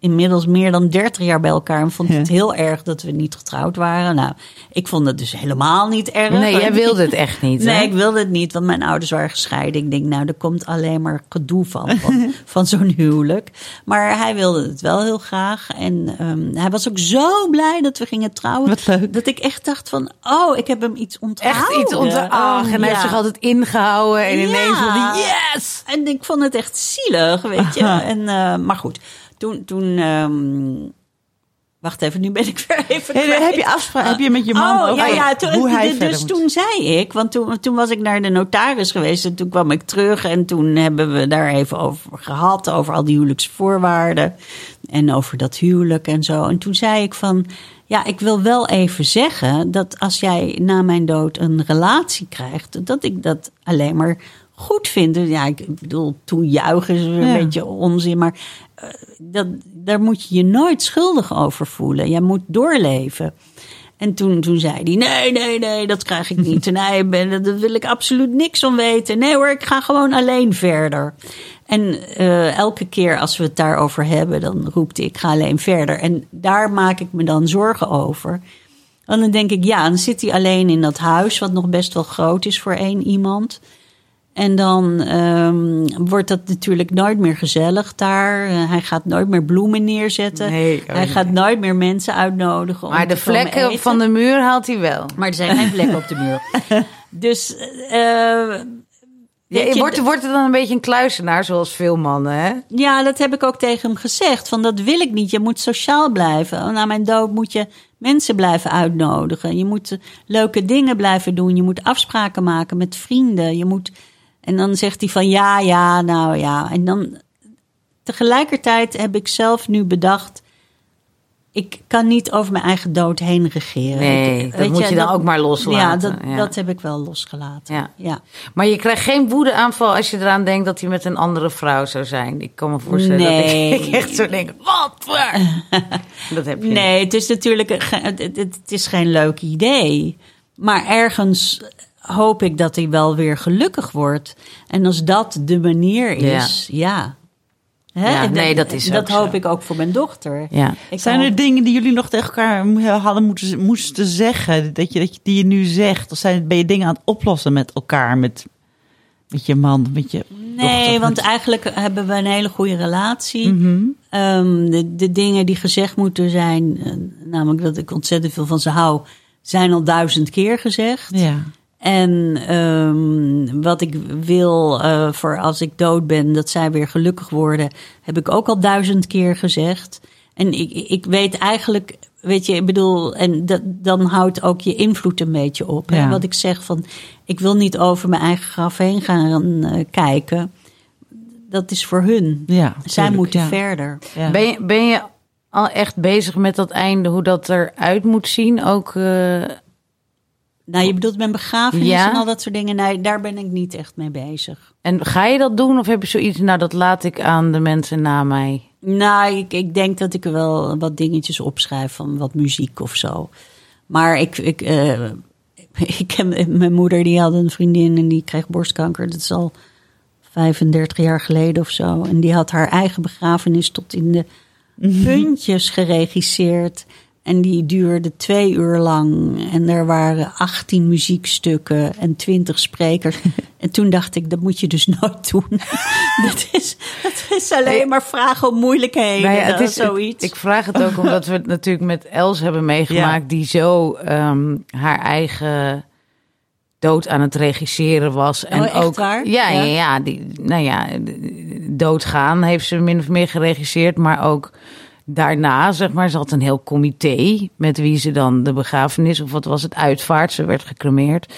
inmiddels meer dan 30 jaar bij elkaar... en vond Ja. het heel erg dat we niet getrouwd waren. Nou, ik vond het dus helemaal niet erg. Nee, jij wilde het echt niet. hè? Nee, ik wilde het niet, want mijn ouders waren gescheiden. Ik denk, nou, er komt alleen maar gedoe van, van, van zo'n huwelijk. Maar hij wilde het wel heel graag. En ehm, hij was ook zo blij dat we gingen trouwen. Wat leuk. Dat ik echt dacht van, oh, ik heb hem iets onthouden. Echt iets onder Ach, en hij heeft zich altijd ingehouden. En Ja. ineens van die yes! En ik vond het echt zielig, weet je. En, eh, maar goed, toen, toen ehm, Wacht even, nu ben ik weer even Hey, heb je afspraak? Heb je met je man Oh, over ja, ja, toen, hoe hij dus moet? toen zei ik, want toen, toen was ik naar de notaris geweest en toen kwam ik terug en toen hebben we daar even over gehad, over al die huwelijksvoorwaarden en over dat huwelijk en zo. En toen zei ik van, ja, ik wil wel even zeggen dat als jij na mijn dood een relatie krijgt, dat ik dat alleen maar goed vind. Dus Ja, ik bedoel, toejuichen is een Ja. beetje onzin, maar eh, dat, daar moet je je nooit schuldig over voelen. Jij moet doorleven. En toen, toen zei hij, nee, nee, nee, dat krijg ik niet. En hij, ben, daar wil ik absoluut niks van weten. Nee hoor, ik ga gewoon alleen verder. En eh, elke keer als we het daarover hebben, dan roept hij, ik ga alleen verder. En daar maak ik me dan zorgen over. Want dan denk ik, ja, dan zit hij alleen in dat huis, wat nog best wel groot is voor één iemand. En dan ehm, wordt dat natuurlijk nooit meer gezellig daar. Eh, hij gaat nooit meer bloemen neerzetten. Nee, oh hij nee. gaat nooit meer mensen uitnodigen. om Maar de vlekken van de muur haalt hij wel. Maar er zijn geen vlekken op de muur. Dus. weet Ja, je, wordt, wordt het dan een beetje een kluisenaar, zoals veel mannen, hè? ja, dat heb ik ook tegen hem gezegd. Van dat wil ik niet. Je moet sociaal blijven. Na mijn dood moet je mensen blijven uitnodigen. Je moet leuke dingen blijven doen. Je moet afspraken maken met vrienden. Je moet. En dan zegt hij van ja, ja, nou ja. En dan tegelijkertijd heb ik zelf nu bedacht. Ik kan niet over mijn eigen dood heen regeren. Nee, Ik- dat moet je dan ook maar loslaten, Ja, dat, ja. dat heb ik wel losgelaten. Ja. ja. Maar je krijgt geen woedeaanval als je eraan denkt dat hij met een andere vrouw zou zijn. Ik kan me voorstellen Nee. dat ik, ik echt zo denk, wat voor? dat heb je niet. Nee, het is natuurlijk het is geen leuk idee. Maar ergens hoop ik dat hij wel weer gelukkig wordt. En als dat de manier is, ja. Hè? Ja, En nee, dat is Dat ook zo. hoop ik ook voor mijn dochter. Ja. Ik Zijn hoop- er dingen die jullie nog tegen elkaar hadden moeten, moesten zeggen? Dat je, dat je, die je nu zegt? Of zijn, ben je dingen aan het oplossen met elkaar? Met, met je man, met je Nee, dochter, want met- eigenlijk hebben we een hele goede relatie. Mhm. Ehm, de, de dingen die gezegd moeten zijn, eh, namelijk dat ik ontzettend veel van ze hou, zijn al duizend keer gezegd. Ja. En ehm, wat ik wil eh, voor als ik dood ben, dat zij weer gelukkig worden, heb ik ook al duizend keer gezegd. En ik, ik weet eigenlijk, weet je, ik bedoel, en dat, dan houdt ook je invloed een beetje op. Ja. Wat ik zeg van, ik wil niet over mijn eigen graf heen gaan eh, kijken. Dat is voor hun. Ja, Zij tuurlijk, moeten ja. verder. Ja. Ben, je, ben je al echt bezig met dat einde, hoe dat eruit moet zien? Ook, eh, Nou, je bedoelt mijn begrafenis Ja. en al dat soort dingen. Nee, daar ben ik niet echt mee bezig. en ga je dat doen of heb je zoiets, nou dat laat ik aan de mensen na mij? Nou, ik, ik denk dat ik er wel wat dingetjes opschrijf van wat muziek of zo. Maar ik, ik, eh, ik heb, mijn moeder die had een vriendin en die kreeg borstkanker. Dat is al 35 jaar geleden of zo. En die had haar eigen begrafenis tot in de puntjes geregisseerd. En die duurde twee uur lang. En er waren 18 muziekstukken en 20 sprekers. En toen dacht ik, dat moet je dus nooit doen. dat, is, dat is alleen maar vragen om moeilijkheden. Nou ja, het is, zoiets. Ik vraag het ook omdat we het natuurlijk met Els hebben meegemaakt, die zo ehm, haar eigen dood aan het regisseren was. En Oh, echt ook, waar? Ja. Ja. ja, die, nou ja, doodgaan heeft ze min of meer geregisseerd, maar ook daarna, zeg maar, ze had een heel comité met wie ze dan de begrafenis, of wat was het, uitvaart, ze werd gecremeerd,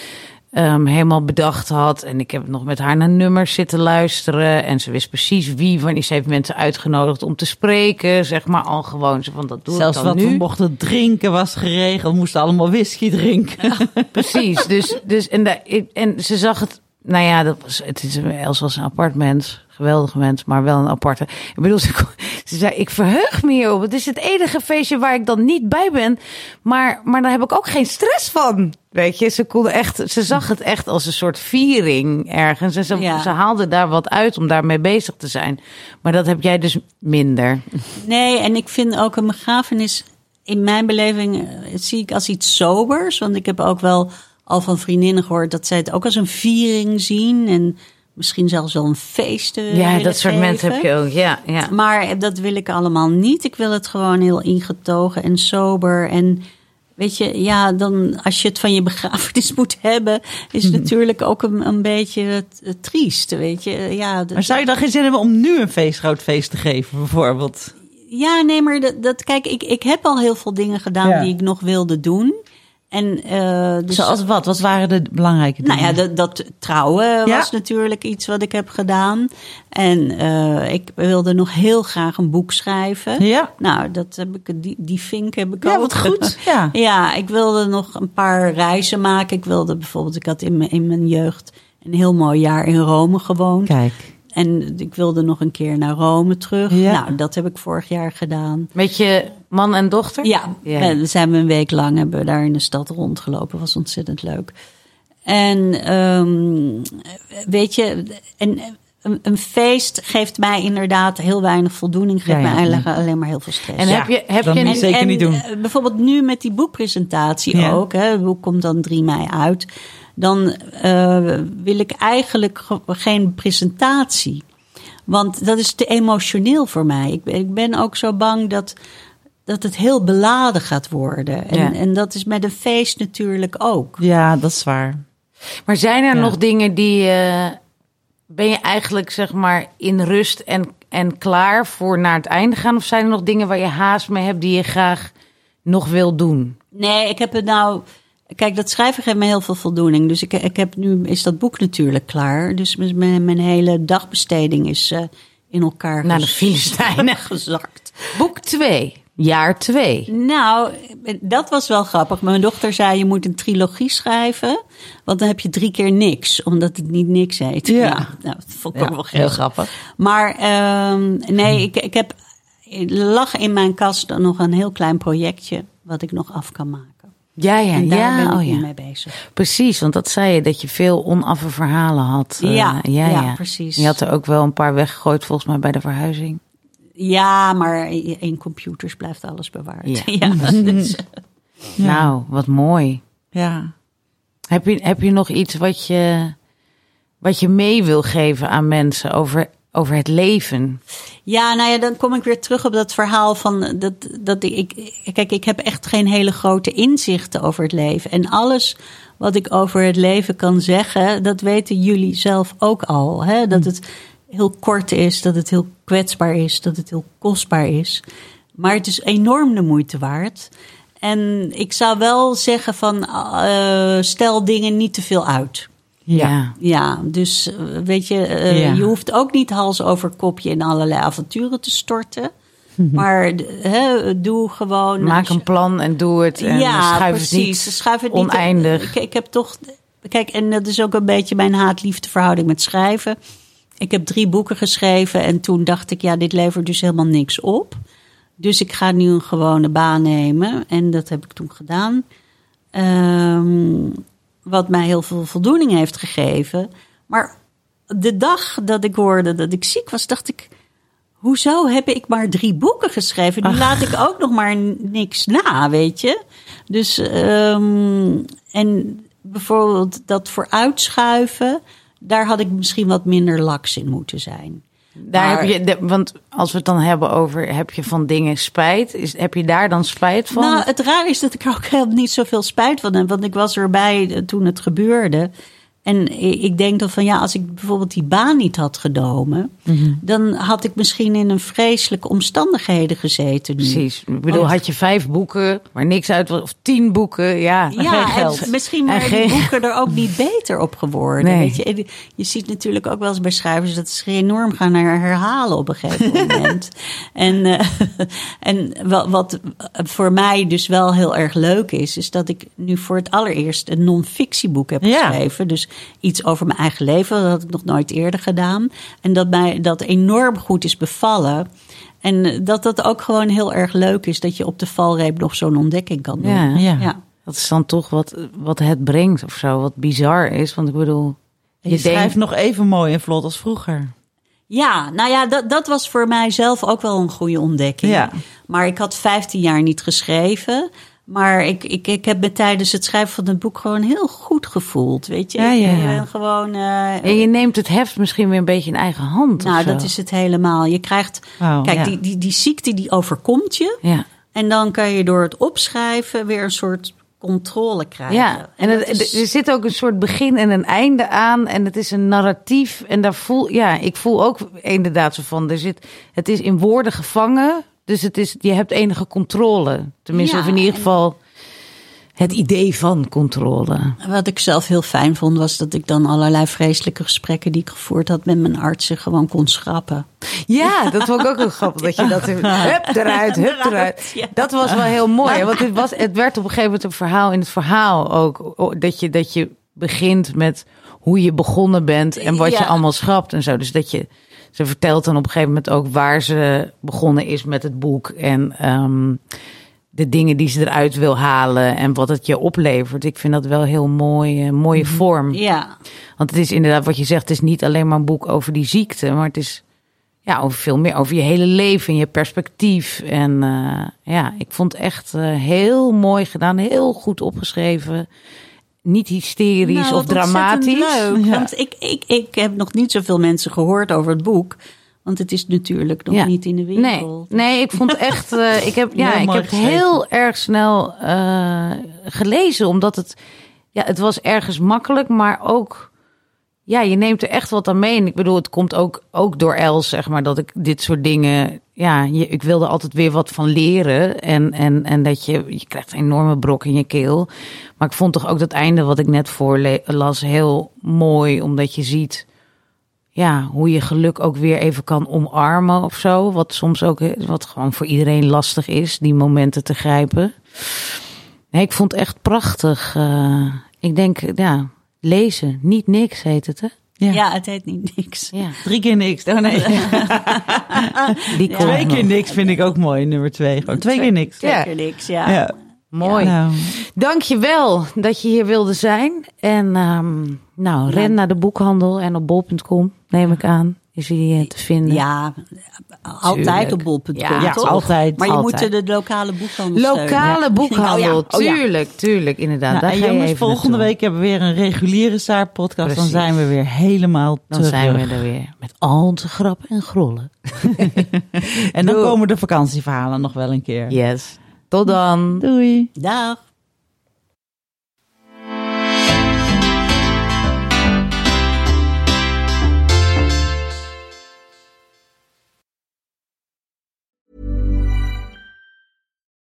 ehm, helemaal bedacht had. En ik heb nog met haar naar nummers zitten luisteren. En ze wist precies wie, wanneer ze heeft mensen uitgenodigd om te spreken. Zeg maar al gewoon zo van dat doe Zelfs ik dan wat nu. we mochten drinken was geregeld. We moesten allemaal whisky drinken. Precies. Dus, dus en, daar- ik- en ze zag het. Nou ja, dat was, het is, Els was een apart mens. Geweldig mens, maar wel een aparte. Ik bedoel, ze, zei, ik verheug me hierop. Het is het enige feestje waar ik dan niet bij ben. Maar, maar daar heb ik ook geen stress van. Weet je, ze, kon echt, ze zag het echt als een soort viering ergens. En ze, Ja. ze haalde daar wat uit om daarmee bezig te zijn. Maar dat heb jij dus minder. Nee, en ik vind ook een begrafenis, in mijn beleving, eh, zie ik als iets sobers. Want ik heb ook wel al van vriendinnen gehoord dat zij het ook als een viering zien. En misschien zelfs wel een feest. Ja, dat soort geven. mensen heb je ook. Ja, ja. Maar dat wil ik allemaal niet. Ik wil het gewoon heel ingetogen en sober. En weet je, ja, dan als je het van je begrafenis moet hebben, is het natuurlijk ook een, een beetje triest. Weet je, ja. dat- Maar zou je dan geen zin hebben om nu een feest, groot feest te geven, bijvoorbeeld? Ja, nee, maar dat, dat kijk, ik, ik heb al heel veel dingen gedaan Ja. die ik nog wilde doen. En, eh, dus, Zoals wat? Wat waren de belangrijke dingen? nou ja, dat, dat trouwen Ja. was natuurlijk iets wat ik heb gedaan. En eh, ik wilde nog heel graag een boek schrijven. Ja. Nou, dat heb ik, die, die vink heb ik Ja, ook. wat goed. Ja. Ja, ik wilde nog een paar reizen maken. Ik wilde bijvoorbeeld, ik had in mijn, in mijn jeugd een heel mooi jaar in Rome gewoond. Kijk. En ik wilde nog een keer naar Rome terug. Ja. Nou, dat heb ik vorig jaar gedaan. Met je man en dochter? Ja, Ja. we zijn we een week lang hebben we daar in de stad rondgelopen. Was ontzettend leuk. En ehm, weet je, een, een, een feest geeft mij inderdaad heel weinig voldoening. Geeft Ja, ja, mij eigenlijk alleen maar heel veel stress. En Ja, heb je, heb je je zeker niet doen. eh, bijvoorbeeld nu met die boekpresentatie Ja. ook. Hè, het boek komt dan 3 mei uit. Dan eh, wil ik eigenlijk ge- geen presentatie. Want dat is te emotioneel voor mij. Ik ben, ik ben ook zo bang dat, dat het heel beladen gaat worden. En, Ja. en dat is met een feest natuurlijk ook. Ja, dat is waar. Maar zijn er Ja. nog dingen die. eh, ben je eigenlijk zeg maar in rust en, en klaar voor naar het einde gaan? Of zijn er nog dingen waar je haast mee hebt die je graag nog wil doen? Nee, ik heb het nou. Kijk, dat schrijven geeft me heel veel voldoening. Dus ik, ik heb nu is dat boek natuurlijk klaar. Dus mijn, mijn hele dagbesteding is eh, in elkaar Naar de Filistijnen. gezakt. Boek 2, jaar 2. Nou, dat was wel grappig. Mijn dochter zei: je moet een trilogie schrijven, want dan heb je drie keer niks, omdat het niet niks heet. Ja. nou, dat vond ik ook wel heel grappig. grappig. Maar ehm, nee, ik, ik heb lag in mijn kast nog een heel klein projectje wat ik nog af kan maken. Ja, ja, En daar ja. ben ik oh, ja. mee bezig. Precies, want dat zei je, dat je veel onaffe verhalen had. Eh, Ja, ja, ja, ja, precies. Je had er ook wel een paar weggegooid volgens mij bij de verhuizing. Ja, maar in computers blijft alles bewaard. Ja. Ja, dus, Nou, wat mooi. Ja. Heb je, heb je nog iets wat je, wat je mee wil geven aan mensen over, over het leven? ja, nou ja, dan kom ik weer terug op dat verhaal van dat, dat ik. Kijk, ik heb echt geen hele grote inzichten over het leven. En alles wat ik over het leven kan zeggen, dat weten jullie zelf ook al. Hè? Dat het heel kort is, dat het heel kwetsbaar is, dat het heel kostbaar is. Maar het is enorm de moeite waard. En ik zou wel zeggen van eh, stel dingen niet te veel uit. Ja. Ja, dus eh, weet je, eh, Ja. je hoeft ook niet hals over kopje in allerlei avonturen te storten. Maar d- hè, doe gewoon. Maak een plan en doe het. En schuif precies. het niet Schuif het niet oneindig. Ik, ik heb toch. Kijk, en dat is ook een beetje mijn haat-liefde verhouding met schrijven. Ik heb drie boeken geschreven en toen dacht ik, ja, dit levert dus helemaal niks op. Dus ik ga nu een gewone baan nemen en dat heb ik toen gedaan. Ehm, wat mij heel veel voldoening heeft gegeven. Maar de dag dat ik hoorde dat ik ziek was, dacht ik. Hoezo heb ik maar drie boeken geschreven? Nu laat ik ook nog maar niks na, weet je? Dus, ehm, en bijvoorbeeld dat vooruitschuiven, daar had ik misschien wat minder laks in moeten zijn. Daar Maar- heb je, de- want als we het dan hebben over, heb je van dingen spijt? Is, heb je daar dan spijt van? Nou, het raar is dat ik er ook niet zoveel spijt van heb. Want ik was erbij eh, toen het gebeurde. En ik denk dan van ja, als ik bijvoorbeeld die baan niet had genomen, Mhm. dan had ik misschien in een vreselijke omstandigheden gezeten. Nu. Precies. Ik bedoel, Want- had je vijf boeken, maar niks uit was, of tien boeken, ja, geen Ja, geld. en misschien En waren die boeken er ook niet beter op geworden. Nee. Weet je? Je ziet natuurlijk ook wel eens bij schrijvers dat ze enorm gaan her- herhalen op een gegeven moment. en eh, en wat, wat voor mij dus wel heel erg leuk is, is dat ik nu voor het allereerst een non-fictieboek heb Ja. geschreven. Dus iets over mijn eigen leven, dat had ik nog nooit eerder gedaan. En dat mij dat enorm goed is bevallen. En dat dat ook gewoon heel erg leuk is dat je op de valreep nog zo'n ontdekking kan doen. Ja. Ja. ja. Dat is dan toch wat, wat het brengt of zo, wat bizar is. Want ik bedoel, Je, je schrijft denkt, nog even mooi en vlot als vroeger. Ja, nou ja, dat, dat was voor mij zelf ook wel een goede ontdekking. Ja. Maar ik had 15 jaar niet geschreven. Maar ik, ik, ik heb me tijdens het schrijven van het boek gewoon heel goed gevoeld. Weet je, Ja, ja, Ik ja. ben gewoon. eh, en je neemt het heft misschien weer een beetje in eigen hand. nou, dat is het helemaal. Je krijgt. Wauw, kijk, die, die, die ziekte die overkomt je. Ja, En dan kan je door het opschrijven weer een soort controle krijgen. ja. en dat het, is- er zit ook een soort begin en een einde aan. En het is een narratief. En daar voel, ja, ik voel ook inderdaad zo van, er zit, het is in woorden gevangen. Dus het is, je hebt enige controle. Tenminste, Ja, of in ieder geval het idee van controle. Wat ik zelf heel fijn vond, was dat ik dan allerlei vreselijke gesprekken die ik gevoerd had met mijn artsen gewoon kon schrappen. Ja, dat vond ik ook wel grappig. Dat je dat hup eruit, hup eruit. Dat was wel heel mooi. Want het, was, het werd op een gegeven moment een verhaal in het verhaal ook. Dat je, dat je begint met hoe je begonnen bent en wat je allemaal schrapt en zo. Dus dat je, ze vertelt dan op een gegeven moment ook waar ze begonnen is met het boek. En ehm, de dingen die ze eruit wil halen en wat het je oplevert. Ik vind dat wel heel mooi, eh, mooie vorm. Ja, Want het is inderdaad wat je zegt, het is niet alleen maar een boek over die ziekte, maar het is ja, over veel meer, over je hele leven en je perspectief. En eh, ja, ik vond het echt eh, heel mooi gedaan, heel goed opgeschreven. Niet hysterisch Nou, of dramatisch. Leuk, Ja. Want ik, ik, ik heb nog niet zoveel mensen gehoord over het boek. Want het is natuurlijk nog Ja. niet in de Nee, wereld. nee, ik vond echt. eh, ik heb, ja, Heel ik heb geschreven. heel erg snel eh, gelezen, omdat het. Ja, het was ergens makkelijk, maar ook. Ja, je neemt er echt wat aan mee. En ik bedoel, het komt ook, ook door Els, zeg maar, dat ik dit soort dingen. Ja, je, ik wilde altijd weer wat van leren. En, en, en dat je. Je krijgt een enorme brok in je keel. Maar ik vond toch ook dat einde wat ik net voorlas heel mooi, omdat je ziet ja, hoe je geluk ook weer even kan omarmen of zo. Wat soms ook, wat gewoon voor iedereen lastig is, die momenten te grijpen. Nee, ik vond het echt prachtig. Eh, ik denk, ja, lezen, niet niks heet het, hè? Ja. Ja, het heet niet niks. Ja, Drie keer niks. Oh nee. die Twee keer niks vind ik ook mooi, nummer twee. Gewoon twee keer niks. Ja. Zeker niks, ja. Ja. Mooi. Nou, Dank je wel dat je hier wilde zijn. En ehm, nou, ren naar de boekhandel en op bol.com, neem ik aan, is hij eh, te vinden. Ja, altijd Tuurlijk. op bol.com, Ja, ja, toch? altijd. Maar je Altijd. moet de lokale boekhandel Lokale steunen. boekhandel, Oh ja, oh tuurlijk, tuurlijk, inderdaad. nou, Daar en ga je jongens, volgende naartoe. week hebben we weer een reguliere Saar-podcast. Dan zijn we weer helemaal Dan terug. zijn we er weer met al onze grappen en grollen. En dan komen de vakantieverhalen nog wel een keer. Yes. Tot dan. Doei. Dag.